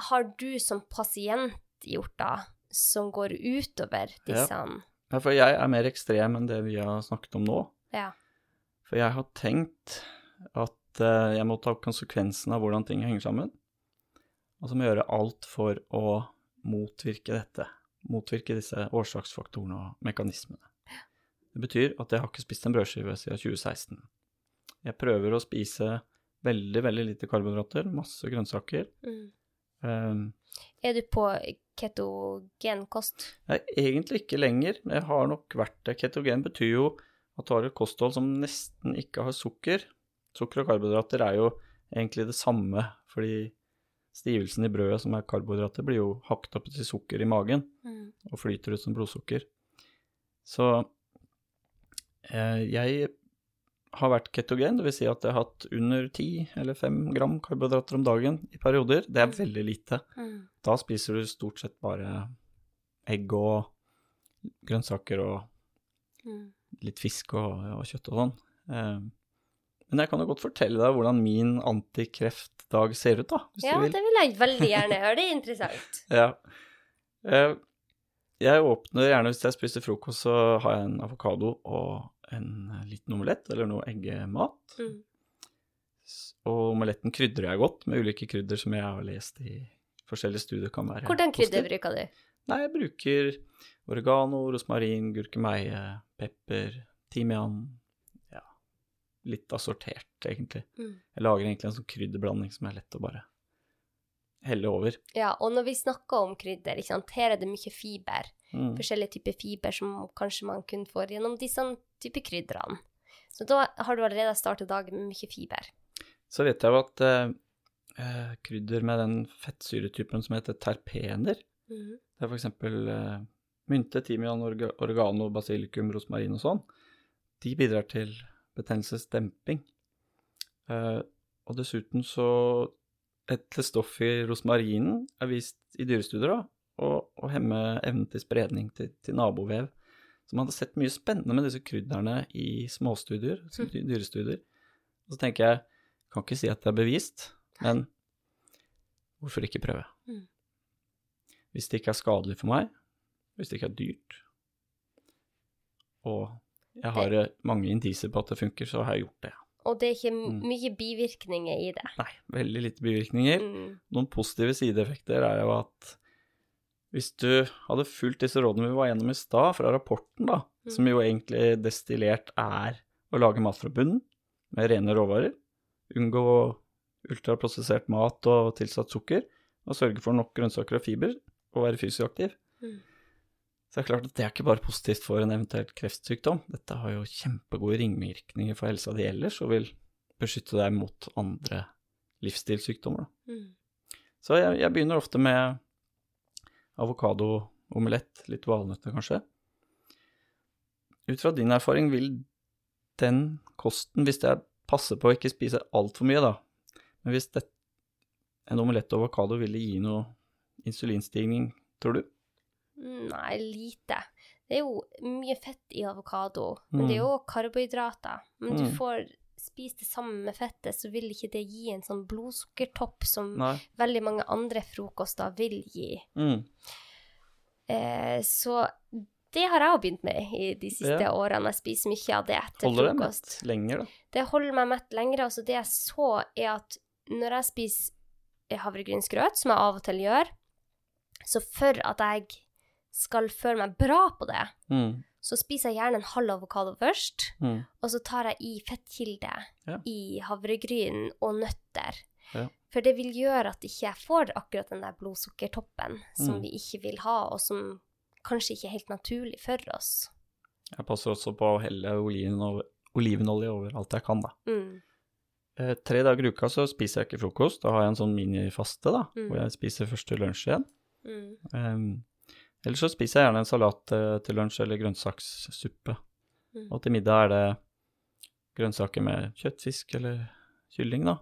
har du som pasient gjort, da, som går utover disse Ja, for jeg er mer ekstrem enn det vi har snakket om nå. Ja. For jeg har tenkt at eh, jeg må ta konsekvensen av hvordan ting henger sammen. Og jeg gjøre alt for å motvirke dette. Motvirke disse årsaksfaktorene og mekanismene. Det betyr at jeg har ikke spist en brødskive siden 2016. Jeg prøver å spise veldig, veldig lite karbohydrater, masse grønnsaker. Mm. Um, Er du på ketogenkost? Nei, egentlig ikke lenger. Jeg har nok vært det. Ketogen betyr jo at du har et kosthold som nesten ikke har sukker. Sukker og karbohydrater er jo egentlig det samme, fordi stivelsen i brødet, som er karbohydrater, blir jo hakket opp til sukker i magen Mm. og flyter ut som blodsukker. Så eh, jeg har vært ketogen, dvs. Si at jeg har hatt under 10 eller 5 gram karbohydrater om dagen i perioder. Det er veldig lite. Mm. Da spiser du stort sett bare egg og grønnsaker og Mm. litt fisk og, og kjøtt og sånn. Eh, men jeg kan jo godt fortelle deg hvordan min antikreftdag ser ut, da, hvis Ja, du vil. det vil jeg veldig gjerne høre. Det er interessant. Ja. Eh, jeg åpner gjerne hvis jeg spiser frokost, så har jeg en avokado og en liten omelett, eller noe eggemat. Mm. Og omeletten krydrer jeg godt med ulike krydder som jeg har lest i forskjellige studier kan være Hvordan krydder positiv. bruker du? Nei, jeg bruker oregano, rosmarin, gurkemeie, pepper, timian litt assortert, egentlig. Mm. Jeg lager egentlig en sånn krydderblanding som er lett å bare helle over. Ja, og når vi snakker om krydder, ikke sant, her er det mye fiber. Mm. Forskjellige typer fiber som kanskje man kun får gjennom disse typer krydderne. Så da har du allerede startet dagen med mye fiber. Så vet jeg jo at eh, eh, krydder med den fettsyretypen som heter terpener, mm. det er for eksempel eh, mynte, timian, orga, oregano, basilikum, rosmarin og sånn, de bidrar til betennelsesdemping. Eh, og dessuten så et stoff i rosmarinen er vist i dyrestudier da, å, hemme evnen til spredning til, til nabovev. Så man hadde sett mye spennende med disse krydderne i småstudier, altså dyrestudier. Og så tenker jeg, kan ikke si at det er bevist, men hvorfor ikke prøve? Mm. Hvis det ikke er skadelig for meg, hvis det ikke er dyrt, og jeg har det, mange indisier på at det funker, så har jeg gjort det. Og det er ikke Mm. mye bivirkninger i det. Nei, veldig lite bivirkninger. Mm. Noen positive sideeffekter er jo at hvis du hadde fulgt disse rådene vi var gjennom i stad, fra rapporten, da, Mm. som jo egentlig destillert er å lage mat fra bunnen med rene råvarer, unngå ultraprosessert mat og tilsatt sukker, og sørge for nok grønnsaker og fiber, og være fysisk aktiv, Mm. Så det er klart at det er ikke bare positivt for en eventuell kreftsykdom. Dette har jo kjempegode ringvirkninger for helsa di ellers, og vil beskytte deg mot andre livsstilssykdommer. Mm. Så jeg, jeg begynner ofte med avokado-omelett, litt valnøtter kanskje. Ut fra din erfaring, vil den kosten, hvis jeg passer på å ikke spise altfor mye, da, men hvis det, en omelett og avokado ville gi noe insulinstigning, tror du? Nei, lite. Det er jo mye fett i avokado, men det er jo karbohydrater. Men du Mm. får spist det sammen med fettet, så vil ikke det gi en sånn blodsukkertopp som Nei. veldig mange andre frokoster vil gi. Mm. Eh, så det har jeg òg begynt med i de siste Ja. årene. Jeg spiser mye av det etter Holder det frokost. mett lenger, da? Det holder meg mett lenger. Altså det jeg så, er at når jeg spiser havregrynsgrøt, som jeg av og til gjør, så for at jeg skal føle meg bra på det, Mm. så spiser jeg gjerne en halv avokado først, Mm. og så tar jeg i fettkilde Ja. i havregryn og nøtter. Ja. For det vil gjøre at ikke jeg får akkurat den der blodsukkertoppen som Mm. vi ikke vil ha, og som kanskje ikke er helt naturlig for oss. Jeg passer også på å helle oliven over, olivenolje over alt jeg kan, da. Mm. Eh, tre dager i uka så spiser jeg ikke frokost. Da har jeg en sånn minifaste, da, Mm. hvor jeg spiser først til lunsj igjen. Mm. Um, ellers så spiser jeg gjerne en salat eh, til lunsj eller grønnsakssuppe. Mm. Og til middag er det grønnsaker med kjøtt, fisk eller kylling, da.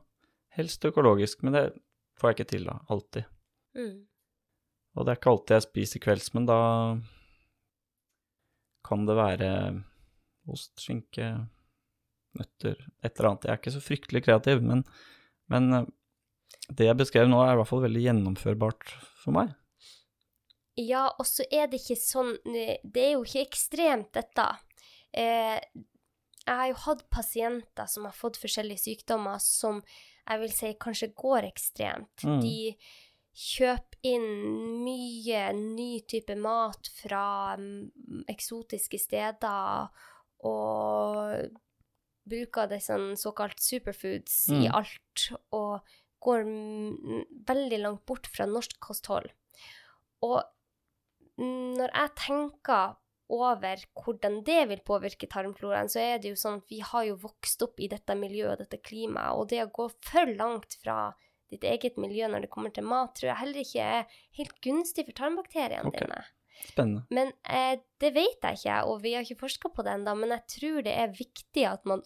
Helst økologisk, men det får jeg ikke til, da. Alltid. Mm. Og det er ikke alltid jeg spiser kvelds, men da kan det være ost, skinke, nøtter, et eller annet. Jeg er ikke så fryktelig kreativ, men, men eh, det jeg beskrev nå, er i hvert fall veldig gjennomførbart for meg. Ja, og så er det ikke sånn Det er jo ikke ekstremt, dette. Eh, jeg har jo hatt pasienter som har fått forskjellige sykdommer som jeg vil si kanskje går ekstremt. Mm. De kjøper inn mye ny type mat fra mm, eksotiske steder og bruker det sånn såkalt superfoods i Mm. alt, og går mm, veldig langt bort fra norsk kosthold. Og når jeg tenker over hvordan det vil påvirke tarmfloraen, så er det jo sånn at vi har jo vokst opp i dette miljøet og dette klimaet, og det å gå for langt fra ditt eget miljø når det kommer til mat, tror jeg heller ikke er helt gunstig for tarmbakteriene okay. dine. Spennende. Men eh, det vet jeg ikke, og vi har ikke forska på det ennå, men jeg tror det er viktig at man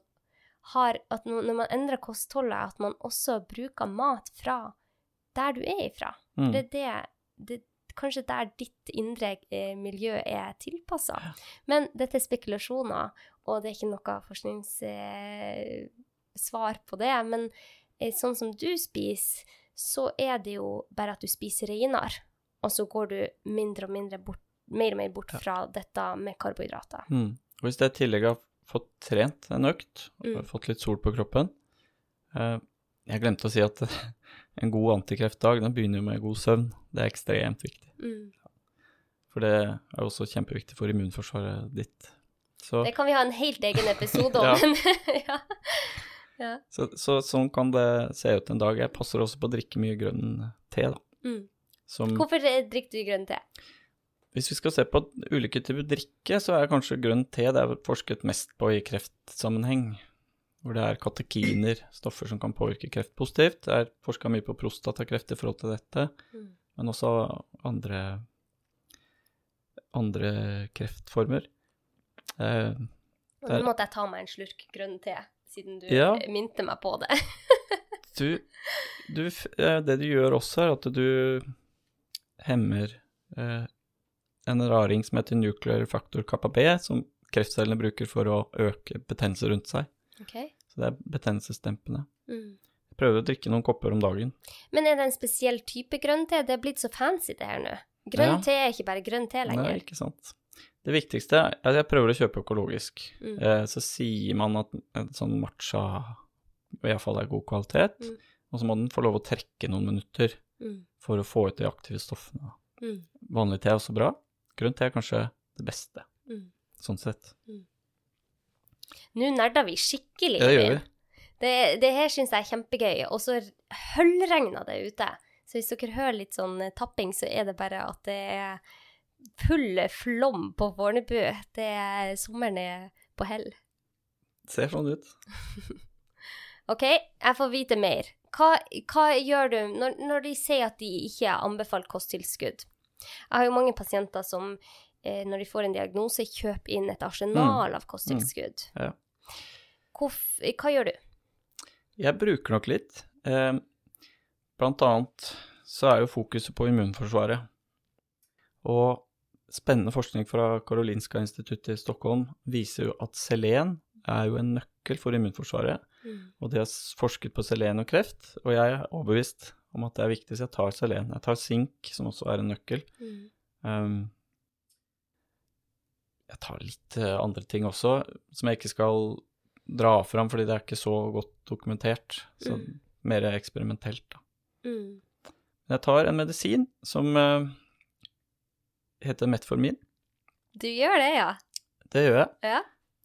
har at når man endrer kostholdet, at man også bruker mat fra der du er ifra. Mm. Det er det, det kanskje der ditt indre eh, miljø er tilpassa. Men dette er spekulasjoner, og det er ikke noe forskningssvar eh, på det. Men eh, sånn som du spiser, så er det jo bare at du spiser reinere, og så går du mindre og mindre bort, mer og mer bort fra dette med karbohydrater. Mm. Hvis jeg i tillegg har fått trent en økt, Mm. fått litt sol på kroppen eh, Jeg glemte å si at en god antikreftdag den begynner jo med god søvn. Det er ekstremt viktig. Mm. For det er også kjempeviktig for immunforsvaret ditt. Så, Det kan vi ha en helt egen episode om. Ja. men ja. ja. så, så sånn kan det se ut en dag. Jeg passer også på å drikke mye grønn te, da. Mm. Som, Hvorfor eh, drikker du grønn te? hvis vi skal se på ulike typer drikke, så er kanskje grønn te det er forsket mest på i kreftsammenheng. Hvor det er katekiner, stoffer som kan påvirke kreft positivt. Det er forska mye på prostatakreft i forhold til dette, Mm. men også andre, andre kreftformer. Eh, Og nå måtte jeg ta meg en slurk grønn te, siden du Ja. minte meg på det. du, du, eh, det du gjør også, er at du hemmer eh, en raring som heter nuclear factor kappa B, som kreftcellene bruker for å øke betennelse rundt seg. Ok. Så det er betennelsesdempende. Mm. Jeg prøver å drikke noen kopper om dagen. Men er det en spesiell type grønn te? Det er blitt så fancy det her nå. Grønn Ja. te er ikke bare grønn te lenger. Nei, ikke sant. Det viktigste er at jeg prøver å kjøpe økologisk. Mm. Eh, så sier man at en sånn matcha iallfall er god kvalitet, Mm. og så må den få lov å trekke noen minutter Mm. for å få ut de aktive stoffene. Mm. Vanlig te er også bra. Grønn te er kanskje det beste, Mm. sånn sett. Nå nerder vi skikkelig. Ja, det gjør vi. Det, det her syns jeg er kjempegøy. Og så høllregner det ute. Så hvis dere hører litt sånn eh, tapping, så er det bare at det er full flom på Fornebu. Det er sommeren er på hell. Ser sånn ut. OK, jeg får vite mer. Hva, hva gjør du når, når de sier at de ikke anbefaler kosttilskudd? Jeg har jo mange pasienter som når de får en diagnose, kjøper inn et arsenal av kosttilskudd. Mm. Ja. Hvorf, hva gjør du? Jeg bruker nok litt. Eh, blant annet så er jo fokuset på immunforsvaret. Og spennende forskning fra Karolinska instituttet i Stockholm viser jo at selen er jo en nøkkel for immunforsvaret. Og de har forsket på selen og kreft, og jeg er overbevist om at det er viktig, så jeg tar selen. Jeg tar sink, som også er en nøkkel. Um, jeg tar litt eh, andre ting også, som jeg ikke skal dra fram, fordi det er ikke så godt dokumentert. Så Mm. mer eksperimentelt, da. Mm. Jeg tar en medisin som uh, heter metformin. Du gjør det, ja? Det gjør jeg. Ja.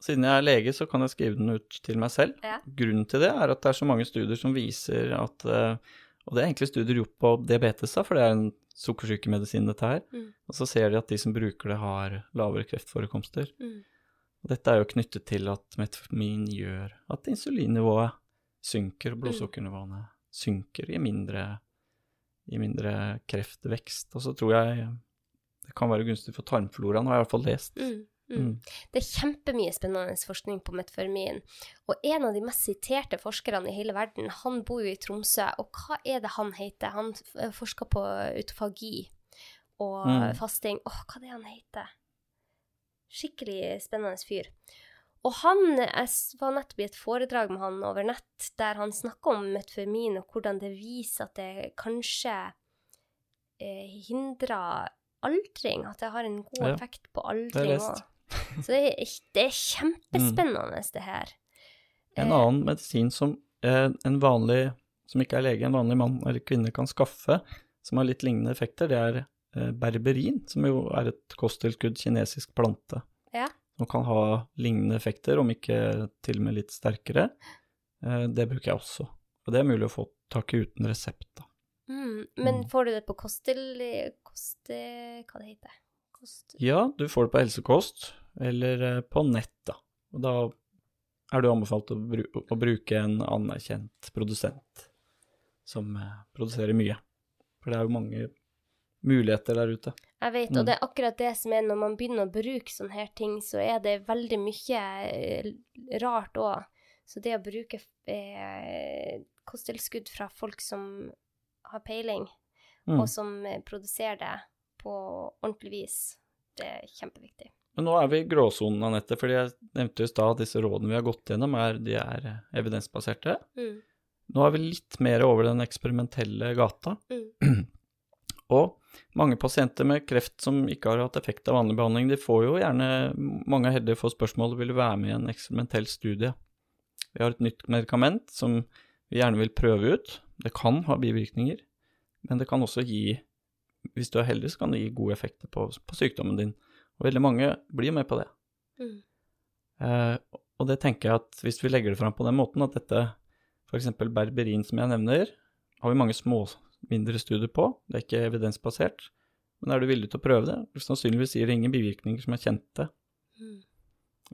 Siden jeg er lege, så kan jeg skrive den ut til meg selv. Ja. Grunnen til det er at det er så mange studier som viser at uh, Og det er egentlig studier gjort på diabetes, da, for det er en sukkersykemedisin, dette her. Mm. Og så ser de at de som bruker det, har lavere kreftforekomster. Mm. Og dette er jo knyttet til at metformin gjør at insulinnivået synker, blodsukkernivåene synker, i mindre, i mindre kreftvekst. Og så tror jeg det kan være gunstig for tarmfloraen, har jeg i hvert fall lest. Mm. Mm. Mm. Det er kjempemye spennende forskning på metformin. Og en av de mest siterte forskerne i hele verden, han bor jo i Tromsø. Og hva er det han heter? Han forsker på autofagi. og Mm. fasting. Åh, hva er det han heter? Skikkelig spennende fyr. Og han, jeg var nettopp i et foredrag med han over nett, der han snakka om metformin, og hvordan det viser at det kanskje eh, hindrer aldring, at det har en god effekt på aldring òg. Så det er, det er kjempespennende, det her. En Eh, annen medisin som eh, en vanlig, som ikke er lege, en vanlig mann eller kvinne kan skaffe, som har litt lignende effekter, det er eh, berberin, som jo er et kosttilskudd, kinesisk plante. Ja. Som kan ha lignende effekter, om ikke til og med litt sterkere. Eh, det bruker jeg også. Og det er mulig å få tak i uten resept, da. Mm, men Mm. får du det på kostel... Koste... Hva det heter Kost... Ja, du får det på helsekost, eller eh, på nett, da. Og da er du anbefalt å, bru å bruke en anerkjent produsent som eh, produserer mye. For det er jo mange muligheter der ute. Jeg vet, Mm. og det er akkurat det som er når man begynner å bruke sånne her ting, så er det veldig mye eh, rart òg. Så det å bruke eh, kosttilskudd fra folk som har peiling, Mm. og som produserer det på ordentlig vis, det er kjempeviktig. Men nå er vi i gråsonen, Anette, fordi jeg nevnte i stad at disse rådene vi har gått gjennom, er, de er evidensbaserte. Mm. Nå er vi litt mer over den eksperimentelle gata. Mm. Og mange pasienter med kreft som ikke har hatt effekt av vanlig behandling, de får jo gjerne Mange er heldige for spørsmålet vil være med i en eksperimentell studie. Vi har et nytt medikament som vi gjerne vil prøve ut. Det kan ha bivirkninger, men det kan også gi Hvis du er heldig, så kan det gi gode effekter på, på sykdommen din. Og veldig mange blir med på det. Mm. Eh, og det tenker jeg at hvis vi legger det fram på den måten, at dette f.eks. berberin som jeg nevner, har vi mange små, mindre studier på, det er ikke evidensbasert. Men er du villig til å prøve det? Sannsynligvis gir det ingen bivirkninger som er kjente. Mm.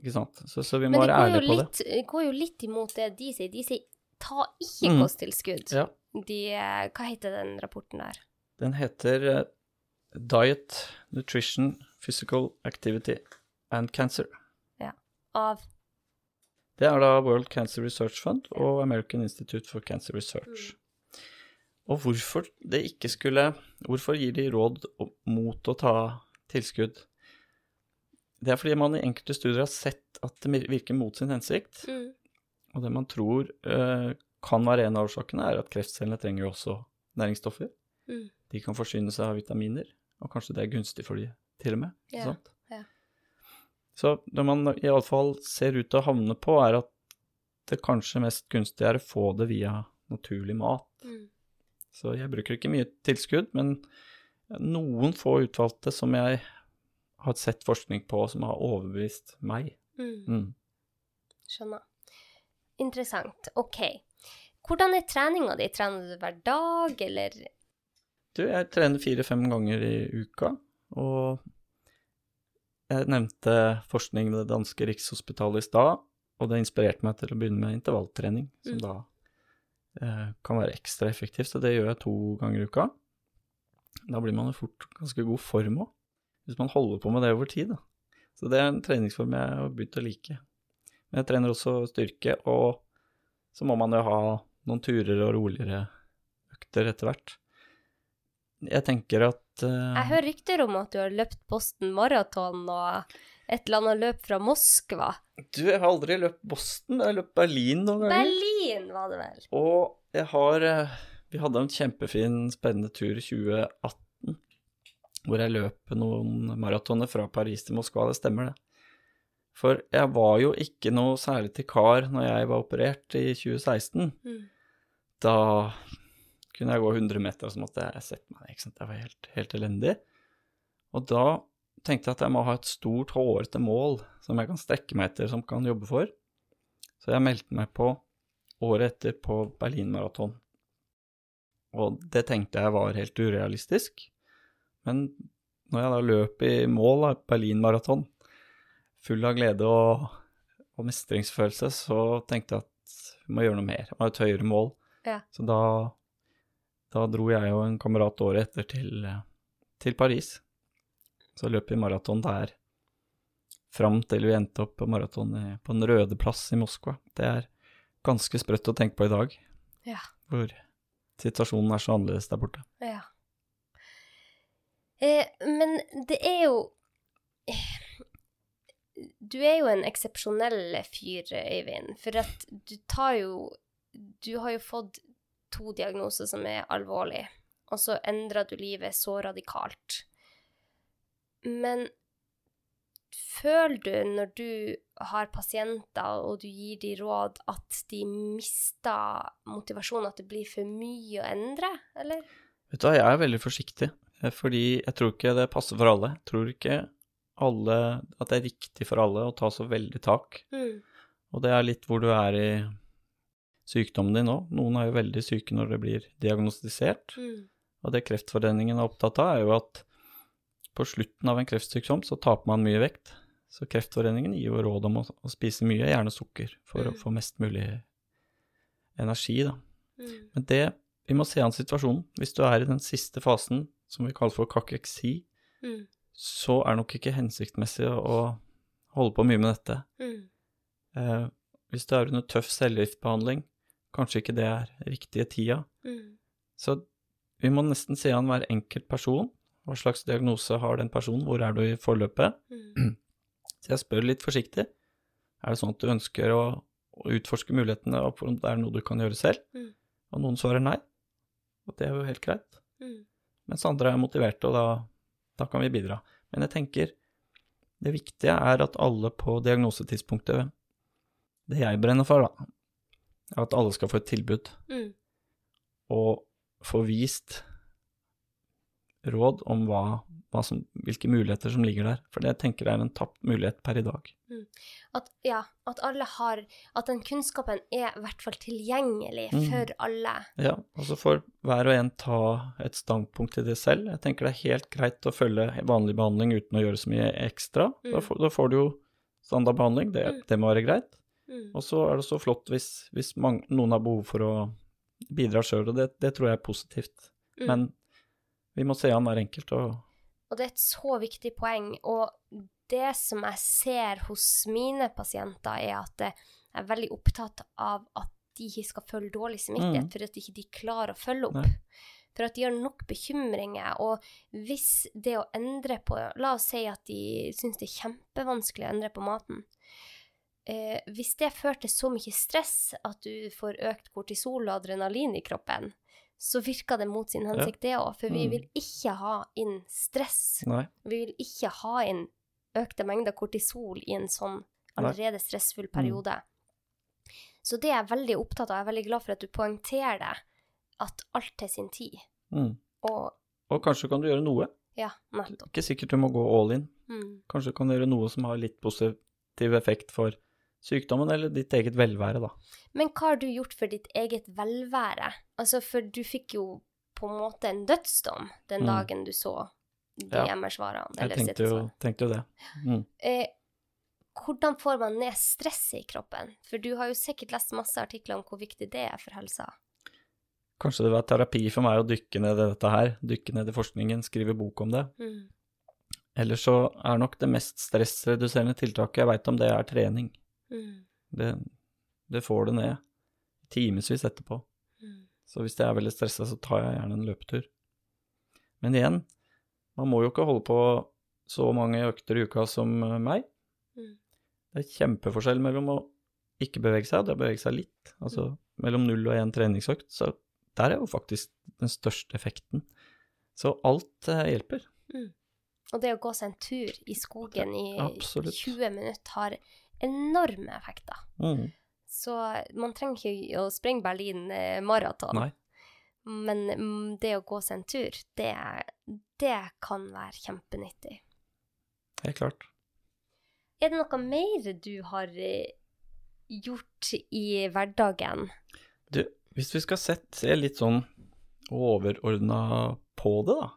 Ikke sant? Så, så vi må være ærlige på det. Men det går jo litt imot det de sier. De sier ta ikke Mm. kosttilskudd. Ja. De, eh, hva heter den rapporten der? Den heter eh, Diet, Nutrition, Physical Activity and Cancer. Ja. Av Det er da World Cancer Research Fund og American Institute for Cancer Research. Og hvorfor det ikke skulle Hvorfor gir de råd mot å ta tilskudd? Det er fordi man i enkelte studier har sett at det virker mot sin hensikt. mm. Og det man tror uh, kan være en av årsakene, er at kreftcellene trenger jo også næringsstoffer. Mm. De kan forsyne seg av vitaminer, og kanskje det er gunstig for de til og med. Ja, sant? ja. Så det man iallfall ser ut til å havne på, er at det kanskje mest gunstige er å få det via naturlig mat. Mm. Så jeg bruker ikke mye tilskudd, men noen få utvalgte som jeg har sett forskning på, som har overbevist meg. Mm. Mm. Skjønner. Interessant. OK. Hvordan er treninga di? Trener du hver dag, eller Du, jeg trener fire-fem ganger i uka, og jeg nevnte forskning ved det danske Rikshospitalet i stad, og det inspirerte meg til å begynne med intervalltrening, som Mm. da eh, kan være ekstra effektivt, så det gjør jeg to ganger i uka. Da blir man jo fort ganske god form òg, hvis man holder på med det over tid, da. Så det er en treningsform jeg har begynt å like. Men jeg trener også styrke, og så må man jo ha noen turer og roligere økter etter hvert. Jeg tenker at uh... Jeg hører rykter om at du har løpt Boston Marathon og et eller annet løp fra Moskva. Du, jeg har aldri løpt Boston, jeg har løpt Berlin noen ganger. Berlin, var det vel? Og jeg har eh, Vi hadde en kjempefin, spennende tur i 2018, hvor jeg løp noen maratoner fra Paris til Moskva, det stemmer det. For jeg var jo ikke noe særlig til kar når jeg var operert i 2016. Mm. Da kunne jeg gå 100 meter, og så måtte jeg sette meg ned. Jeg var helt, helt elendig. Og da tenkte jeg at jeg må ha et stort, hårete mål som jeg kan strekke meg etter, som kan jobbe for. Så jeg meldte meg på året etter på Berlin Marathon. Og det tenkte jeg var helt urealistisk. Men når jeg da løp i mål av Berlin Marathon, full av glede og, og mestringsfølelse, så tenkte jeg at vi må gjøre noe mer. Vi må ha et høyere mål. Ja. Så da, da dro jeg og en kamerat året etter til, til Paris. Så løp vi maraton der fram til vi endte opp på maraton på Den røde plass i Moskva. Det er ganske sprøtt å tenke på i dag, Ja. hvor situasjonen er så annerledes der borte. Ja. Eh, men det er jo Du er jo en eksepsjonell fyr, Øyvind, for at du tar jo Du har jo fått to diagnoser som er alvorlige, og så endrer du livet så radikalt. Men føler du, når du har pasienter og du gir dem råd, at de mister motivasjonen, at det blir for mye å endre, eller? Vet du hva, jeg er veldig forsiktig, eh, fordi jeg tror ikke det passer for alle. Jeg tror ikke alle, at det er riktig for alle å ta så veldig tak. Mm. Og det er litt hvor du er i sykdommen din òg. Noen er jo veldig syke når det blir diagnostisert. Mm. Og det Kreftforeningen er opptatt av, er jo at på slutten av en kreftsykdom så taper man mye vekt. Så Kreftforeningen gir jo råd om å, å spise mye, gjerne sukker, for å Mm. få mest mulig energi, da. Mm. Men det Vi må se an situasjonen. Hvis du er i den siste fasen, som vi kaller for kakeksi, Mm. så er det nok ikke hensiktsmessig å, å holde på mye med dette. Mm. Eh, hvis du er under tøff cellegiftbehandling, kanskje ikke det er riktige tida. Mm. Så vi må nesten se an hver enkelt person. Hva slags diagnose har den personen, hvor er du i forløpet? Mm. Så jeg spør litt forsiktig. Er det sånn at du ønsker å, å utforske mulighetene, og om det er noe du kan gjøre selv? Mm. Og noen svarer nei, og det er jo helt greit. Mm. Mens andre er motiverte, og da, da kan vi bidra. Men jeg tenker det viktige er at alle på diagnosetidspunktet Det jeg brenner for, da, at alle skal få et tilbud Mm. og få vist råd om hva, hva som, hvilke muligheter som ligger der. For det jeg tenker er en tapt mulighet per i dag. At, ja, at alle har At den kunnskapen er i hvert fall tilgjengelig Mm. for alle. Ja, og så får hver og en ta et standpunkt til det selv. Jeg tenker det er helt greit å følge vanlig behandling uten å gjøre så mye ekstra. Da, Mm. får, da får du jo standardbehandling, det, Mm. det må være greit. Mm. Og så er det så flott hvis, hvis mange, noen har behov for å bidra sjøl, og det, det tror jeg er positivt. Mm. Men vi må se an hver enkelt, og Og det er et så viktig poeng. Og det som jeg ser hos mine pasienter, er at jeg er veldig opptatt av at de ikke skal føle dårlig samvittighet Mm. for at de ikke klarer å følge opp. Nei. For at de har nok bekymringer. Og hvis det å endre på La oss si at de syns det er kjempevanskelig å endre på maten. Eh, hvis det fører til så mye stress at du får økt kortisol og adrenalin i kroppen, så virker det mot sin hensikt, det òg. For vi Mm. vil ikke ha inn stress. nei. Vi vil ikke ha inn økte mengder kortisol i en sånn allerede stressfull Mm. periode. Så det er jeg veldig opptatt av. Jeg er veldig glad for at du poengterer det. At alt til sin tid. Mm. Og Og kanskje kan du gjøre noe. ja, nettopp. Ikke sikkert du må gå all in. Mm. Kanskje kan du gjøre noe som har litt positiv effekt for sykdommen eller ditt eget velvære, da. Men hva har du gjort for ditt eget velvære? Altså, for du fikk jo på en måte en dødsdom den Mm. dagen du så de Ja. MR-svarene. Jeg tenkte jo, tenkte jo det. Mm. Eh, hvordan får man ned stresset i kroppen? For du har jo sikkert lest masse artikler om hvor viktig det er for helsa. Kanskje det var terapi for meg å dykke ned i dette her, dykke ned i forskningen, skrive bok om det. Mm. Ellers så er nok det mest stressreduserende tiltaket jeg veit om, det er trening. Mm. Det, det får det ned timevis etterpå. Mm. Så hvis jeg er veldig stressa, så tar jeg gjerne en løpetur. Men igjen, man må jo ikke holde på så mange økter i uka som eh, meg. Mm. Det er kjempeforskjell mellom å ikke bevege seg og det å bevege seg litt. Altså mellom null og én treningsøkt, så der er jo faktisk den største effekten. Så alt eh, hjelper. Og det å gå seg en tur i skogen i Absolutt. 20 minutter har enorme effekter. Mm. Så man trenger ikke å sprenge Berlin eh, maraton. Nei. Men mm, det å gå seg en tur, det, det kan være kjempenyttig. Helt klart. Er det noe mer du har eh, gjort i hverdagen? Du, hvis vi skal sett, se litt sånn overordna på det, da,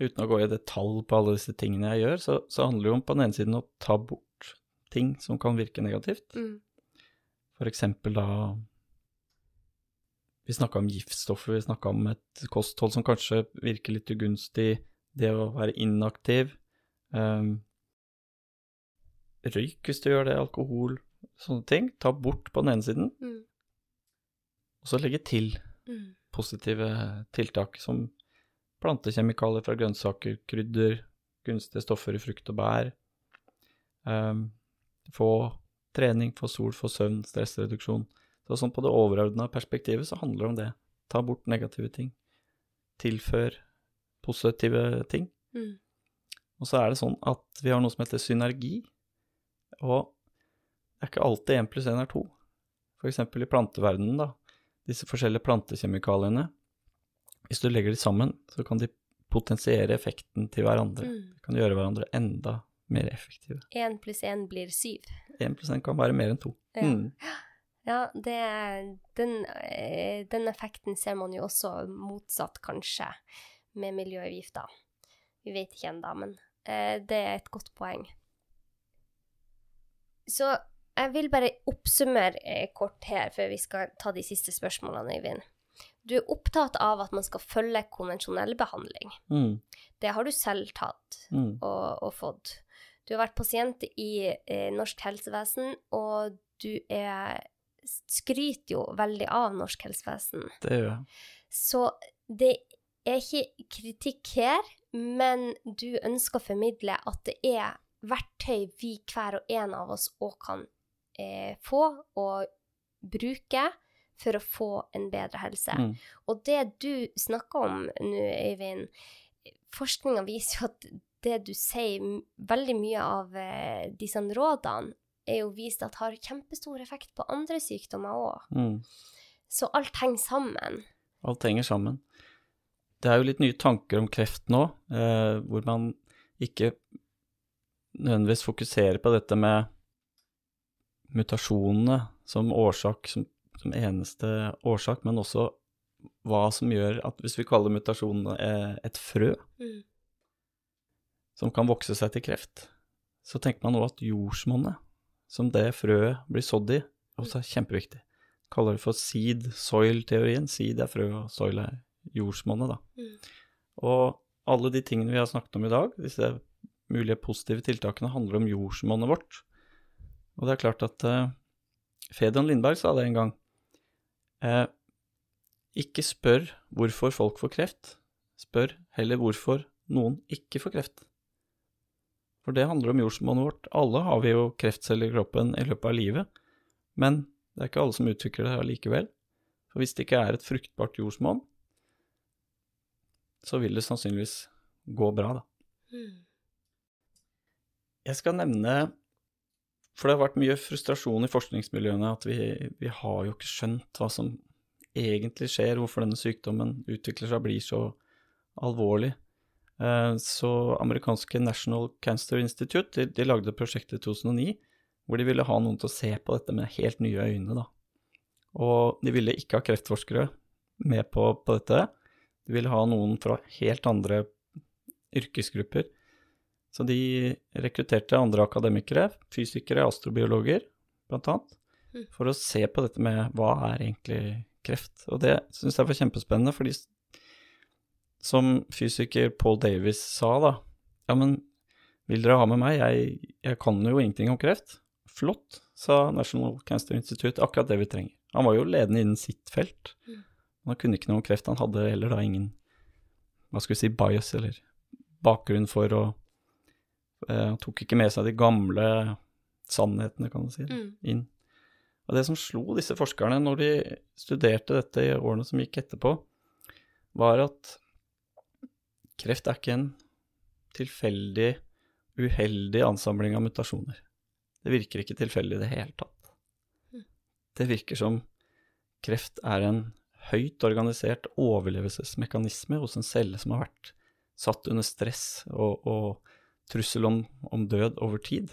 uten å gå i detalj på alle disse tingene jeg gjør, så, så handler det jo om på den ene siden å ta bort ting som kan virke negativt. Mm. For eksempel da Vi snakka om giftstoffer, vi snakka om et kosthold som kanskje virker litt ugunstig, det å være inaktiv. Um, røyk hvis du gjør det, alkohol, sånne ting. Ta bort på den ene siden, Mm. og så legge til Mm. positive tiltak som plantekjemikalier fra grønnsaker, krydder, gunstige stoffer i frukt og bær. Um, få trening, få sol, få søvn, stressreduksjon. Så sånn på det overordna perspektivet så handler det om det. Ta bort negative ting. Tilfør positive ting. Mm. Og så er det sånn at vi har noe som heter synergi, og det er ikke alltid én pluss én er to. For eksempel i planteverdenen, da. Disse forskjellige plantekjemikaliene. Hvis du legger de sammen, så kan de potensiere effekten til hverandre. Mm. De kan gjøre hverandre enda mer effektive. Én pluss én blir syv. Én pluss én kan være mer enn to. Ja. Mm. Ja, det, den, eh, den effekten ser man jo også motsatt, kanskje, med miljøavgifter. Vi vet ikke ennå, men eh, det er et godt poeng. Så jeg vil bare oppsummere eh, kort her, før vi skal ta de siste spørsmålene, Øyvind. Du er opptatt av at man skal følge konvensjonell behandling. Mm. Det har du selv tatt Mm. og, og fått. Du har vært pasient i eh, norsk helsevesen, og du er skryter jo veldig av norsk helsevesen. Det gjør jeg. Så det er ikke kritikk her, men du ønsker å formidle at det er verktøy vi hver og en av oss òg kan eh, få og bruke for å få en bedre helse. Mm. Og det du snakker om nå, Øyvind, forskninga viser jo at det du sier, veldig mye av eh, disse rådene, er jo vist at har kjempestor effekt på andre sykdommer òg. Mm. Så alt henger sammen. Alt henger sammen. Det er jo litt nye tanker om kreft nå, eh, hvor man ikke nødvendigvis fokuserer på dette med mutasjonene som årsak, som, som eneste årsak, men også hva som gjør at hvis vi kaller mutasjonene eh, et frø Mm. Som kan vokse seg til kreft, så tenker man også at jordsmonnet, som det frøet blir sådd i, også er kjempeviktig. Kaller det for seed-soil-teorien. Seed er frø, og soil er jordsmonnet, da. Mm. Og alle de tingene vi har snakket om i dag, disse mulige positive tiltakene, handler om jordsmonnet vårt. Og det er klart at eh, Fedon Lindberg sa det en gang. Eh, ikke spør hvorfor folk får kreft, spør heller hvorfor noen ikke får kreft. For det handler om jordsmonnet vårt. Alle har vi jo kreftceller i kroppen i løpet av livet, men det er ikke alle som utvikler det allikevel. For hvis det ikke er et fruktbart jordsmonn, så vil det sannsynligvis gå bra, da. Mm. Jeg skal nevne, for det har vært mye frustrasjon i forskningsmiljøene, at vi, vi har jo ikke skjønt hva som egentlig skjer, hvorfor denne sykdommen utvikler seg og blir så alvorlig. Eh, Så amerikanske National Cancer Institute de, de lagde prosjektet i 2009, hvor de ville ha noen til å se på dette med helt nye øyne. Da. Og de ville ikke ha kreftforskere med på, på dette. De ville ha noen fra helt andre yrkesgrupper. Så de rekrutterte andre akademikere, fysikere, astrobiologer annet, Mm. for å se på dette med hva er egentlig kreft. Og det syns jeg var kjempespennende, fordi som fysiker Paul Davis sa da, ja, men vil dere ha med meg, jeg, jeg kan jo ingenting om kreft. Flott, sa National Cancer Institute, akkurat det vi trenger. Han var jo ledende innen sitt felt. Mm. Han kunne ikke noe om kreft, han hadde heller da ingen, hva skal vi si, bias eller bakgrunn for å eh, Han tok ikke med seg de gamle sannhetene, kan du si, Mm. inn. Og det som slo disse forskerne når de studerte dette i årene som gikk etterpå, var at kreft er ikke en tilfeldig, uheldig ansamling av mutasjoner. Det virker ikke tilfeldig i det hele tatt. Mm. Det virker som kreft er en høyt organisert overlevelsesmekanisme hos en celle som har vært satt under stress og, og trussel om, om død over tid.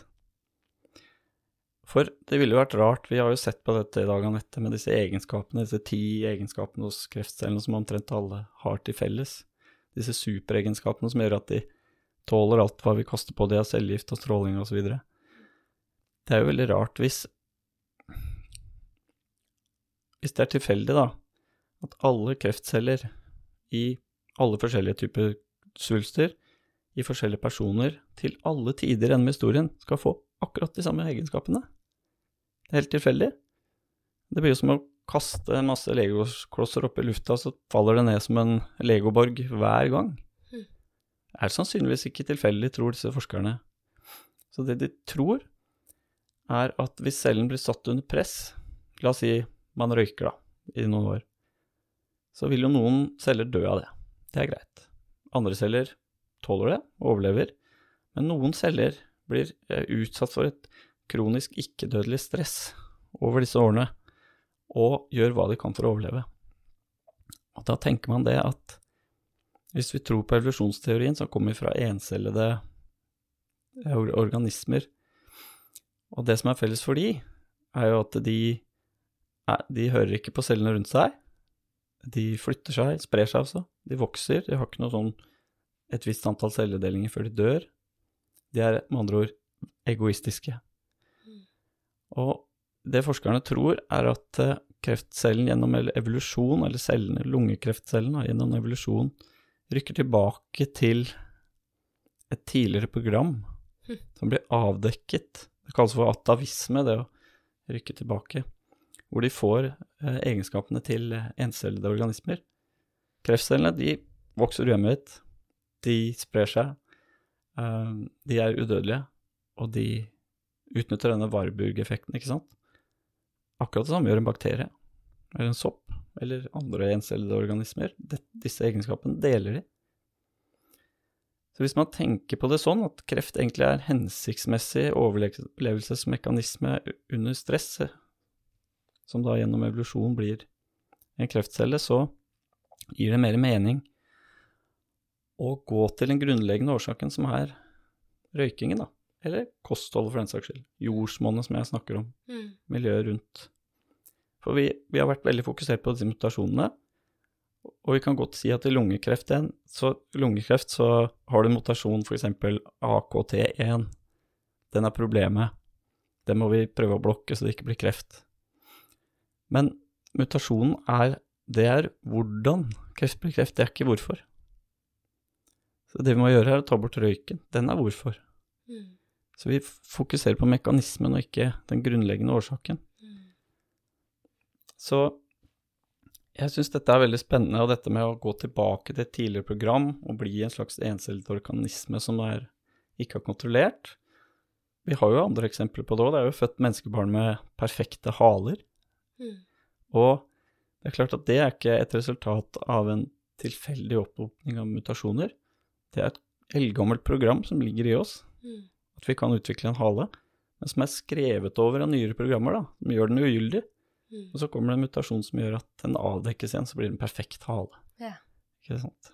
For det ville jo vært rart, vi har jo sett på dette i dag Anette, med disse egenskapene, disse ti egenskapene hos kreftcellene som omtrent alle har til felles. Disse superegenskapene som gjør at de tåler alt hva vi kaster på de av cellegift og stråling osv. Det er jo veldig rart hvis Hvis det er tilfeldig, da, at alle kreftceller i alle forskjellige typer svulster, i forskjellige personer, til alle tider gjennom historien, skal få akkurat de samme egenskapene. Det er helt tilfeldig. Det blir jo som å kaste masse legoklosser opp i lufta, så faller det ned som en legoborg hver gang. Det Er sannsynligvis ikke tilfeldig, tror disse forskerne. Så det de tror, er at hvis cellen blir satt under press, la oss si man røyker da, i noen år, så vil jo noen celler dø av det. Det er greit. Andre celler tåler det, overlever, men noen celler blir eh, utsatt for et kronisk ikke-dødelig stress over disse årene, og gjør hva de kan for å overleve. Og da tenker man det at hvis vi tror på evolusjonsteorien som kommer fra encellede organismer, og det som er felles for de, er jo at de, de hører ikke på cellene rundt seg, de flytter seg, sprer seg altså, de vokser, de har ikke noe sånn et visst antall celledelinger før de dør. De er med andre ord egoistiske. Og det forskerne tror, er at eh, kreftcellen gjennom evolusjon, eller cellene, lungekreftcellen, gjennom evolusjon, rykker tilbake til et tidligere program Hm. som blir avdekket. Det kalles for atavisme, det å rykke tilbake. Hvor de får eh, egenskapene til encellede organismer. Kreftcellene de vokser uhemmet, de sprer seg, eh, de er udødelige, og de utnytter denne Warburg-effekten, ikke sant? Akkurat det samme gjør en bakterie, eller en sopp, eller andre encellede organismer. Det, disse egenskapene deler de. Så hvis man tenker på det sånn, at kreft egentlig er hensiktsmessig overlevelsesmekanisme under stress, som da gjennom evolusjon blir en kreftcelle, så gir det mer mening å gå til den grunnleggende årsaken som er røykingen, da. Eller kosthold for den saks skyld. Jordsmonnet, som jeg snakker om. Mm. Miljøet rundt. For vi, vi har vært veldig fokusert på disse mutasjonene, og vi kan godt si at i lungekreft, så, lungekreft så har du mutasjon f.eks. AKT1. Den er problemet. Den må vi prøve å blokke så det ikke blir kreft. Men mutasjonen er Det er hvordan kreft blir kreft, det er ikke hvorfor. Så det vi må gjøre, er å ta bort røyken. Den er hvorfor. Mm. Så vi fokuserer på mekanismen og ikke den grunnleggende årsaken. Så jeg syns dette er veldig spennende, og dette med å gå tilbake til et tidligere program og bli en slags encellet organisme som er ikke har kontrollert. Vi har jo andre eksempler på det òg. Det er jo født menneskebarn med perfekte haler. Mm. Og det er klart at det er ikke et resultat av en tilfeldig opphopning av mutasjoner. Det er et eldgammelt program som ligger i oss, Mm. At vi kan utvikle en hale, men som er skrevet over av nyere programmer, da, som gjør den ugyldig. Mm. Og så kommer det en mutasjon som gjør at den avdekkes igjen, så blir det en perfekt hale. Yeah. Ikke sant?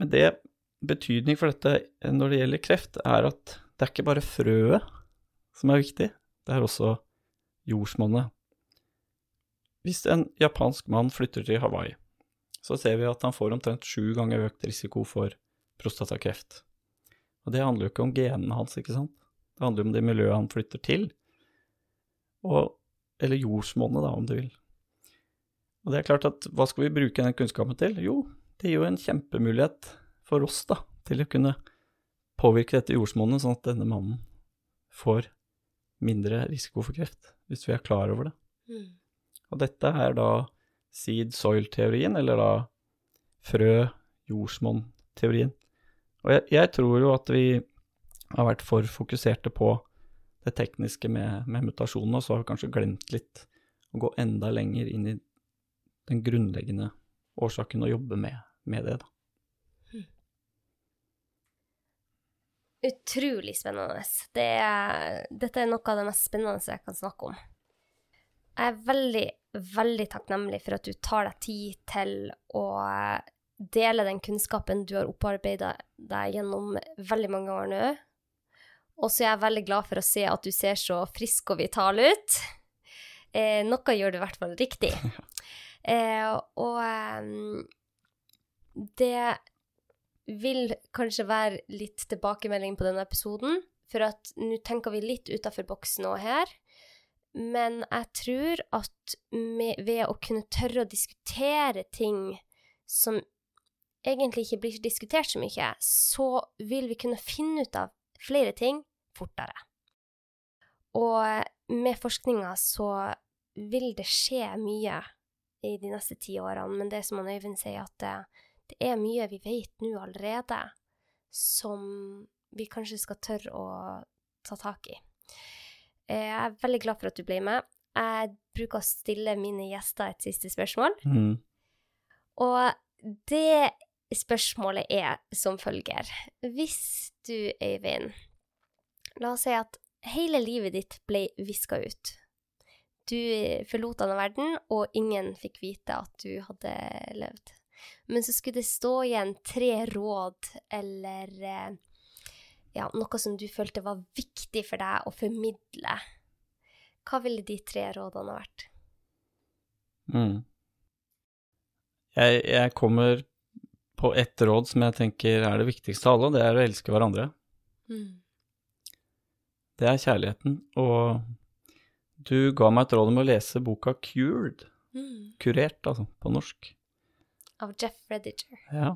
Men det betydning for dette eh, når det gjelder kreft, er at det er ikke bare frøet som er viktig, det er også jordsmonnet. Hvis en japansk mann flytter til Hawaii, så ser vi at han får omtrent sju ganger økt risiko for prostatakreft. Og det handler jo ikke om genene hans, ikke sant? Det handler om det miljøet han flytter til, og, eller jordsmonnet, da, om du vil. Og det er klart at hva skal vi bruke den kunnskapen til? Jo, det gir jo en kjempemulighet for oss, da, til å kunne påvirke dette jordsmonnet, sånn at denne mannen får mindre risiko for kreft, hvis vi er klar over det. Mm. Og dette er da seed-soil-teorien, eller da frø-jordsmonn-teorien. Og jeg, jeg tror jo at vi har vært for fokuserte på det tekniske med, med mutasjonene, og så har vi kanskje glemt litt å gå enda lenger inn i den grunnleggende årsaken å jobbe med, med det, da. Utrolig spennende. Det er, dette er noe av det mest spennende jeg kan snakke om. Jeg er veldig, veldig takknemlig for at du tar deg tid til å dele den kunnskapen du har opparbeida deg gjennom veldig mange år nå. Og så er jeg veldig glad for å se at du ser så frisk og vital ut. Eh, noe gjør du i hvert fall riktig. Eh, og eh, det vil kanskje være litt tilbakemelding på denne episoden, for at nå tenker vi litt utafor boksen nå her. Men jeg tror at med, ved å kunne tørre å diskutere ting som egentlig ikke blir diskutert så mye, så vil vi kunne finne ut av flere ting fortere. Og med forskninga så vil det skje mye i de neste ti årene, men det som han Øyvind sier, at det, det er mye vi vet nå allerede, som vi kanskje skal tørre å ta tak i. Eh, Jeg er veldig glad for at du ble med. Jeg bruker å stille mine gjester et siste spørsmål. Mm. Og det spørsmålet er som følger. Hvis du, Øyvind, la oss si at hele livet ditt ble viska ut. Du forlot denne verden, og ingen fikk vite at du hadde levd. Men så skulle det stå igjen tre råd eller eh, ja, noe som du følte var viktig for deg å formidle. Hva ville de tre rådene vært? Mm. Jeg, jeg kommer på ett råd som jeg tenker er det viktigste av alle, det er å elske hverandre. Det er kjærligheten, og du ga meg et råd om å lese boka Cured, kurert, altså, på norsk. Av Jeff Rediger. Ja.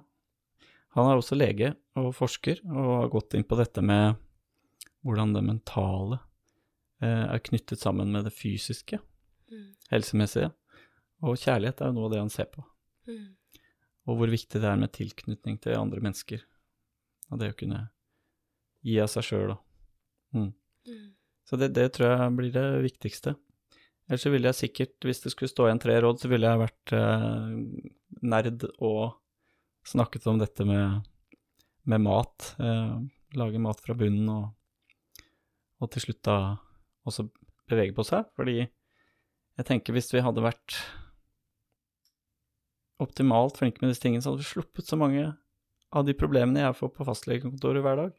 Han er også lege og forsker, og har gått inn på dette med hvordan det mentale eh, er knyttet sammen med det fysiske, helsemessige. Og kjærlighet er jo noe av det han ser på. Og hvor viktig det er med tilknytning til andre mennesker. Og det å kunne gi av seg sjøl, da. Mm. Så det, det tror jeg blir det viktigste. Ellers så ville jeg sikkert, hvis det skulle stå igjen tre råd, så ville jeg vært eh, nerd og snakket om dette med, med mat. Eh, lage mat fra bunnen og, og til slutt da også bevege på seg. Fordi jeg tenker hvis vi hadde vært optimalt flinke med disse tingene, så hadde vi sluppet så mange av de problemene jeg får på fastlegekontoret hver dag.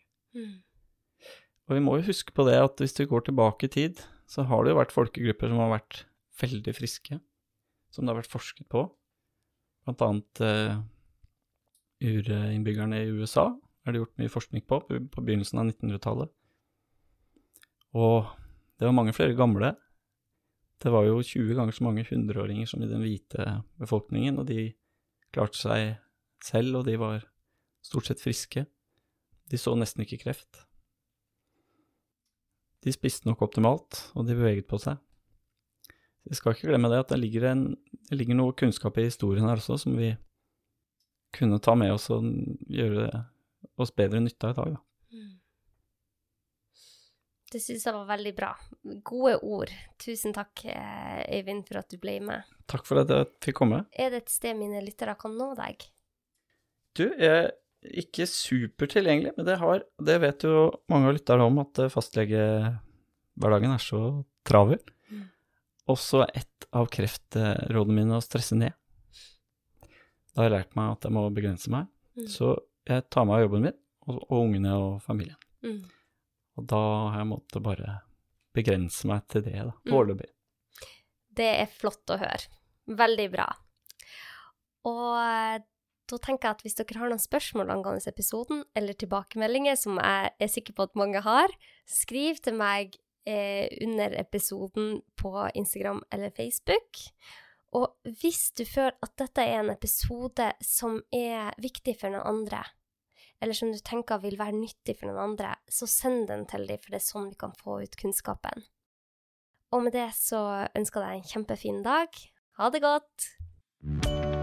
Og vi må jo huske på det at hvis du går tilbake i tid, så har det jo vært folkegrupper som har vært veldig friske, som det har vært forsket på. Blant annet uh, urinnbyggerne i USA er det gjort mye forskning på på på begynnelsen av 1900-tallet. Og det var mange flere gamle. Det var jo 20 ganger så mange hundreåringer som i den hvite befolkningen, og de klarte seg selv, og de var stort sett friske. De så nesten ikke kreft. De spiste nok optimalt, og de beveget på seg. Vi skal ikke glemme det at det ligger, en, det ligger noe kunnskap i historien her også som vi kunne ta med oss og gjøre oss bedre nytte av i dag. Da. Det syns jeg var veldig bra. Gode ord. Tusen takk, eh, Øyvind, for at du ble med. Takk for at jeg fikk komme. Er det et sted mine lyttere kan nå deg? Du, jeg er ikke supertilgjengelig, men det, har, det vet jo mange av lytterne om, at eh, fastlegehverdagen er så travel. Mm. Også et av kreftrådene mine å stresse ned. Da har jeg lært meg at jeg må begrense meg, Mm. så jeg tar meg av jobben min, og, og ungene og familien. Mm. Og da har jeg måttet bare begrense meg til det, da, Mm. foreløpig. Det er flott å høre. Veldig bra. Og eh, da tenker jeg at hvis dere har noen spørsmål angående episoden, eller tilbakemeldinger, som jeg er sikker på at mange har, skriv til meg eh, under episoden på Instagram eller Facebook. Og hvis du føler at dette er en episode som er viktig for noen andre, eller som du tenker vil være nyttig for noen andre, så send den til dem, for det er sånn vi kan få ut kunnskapen. Og med det så ønsker jeg deg en kjempefin dag. Ha det godt!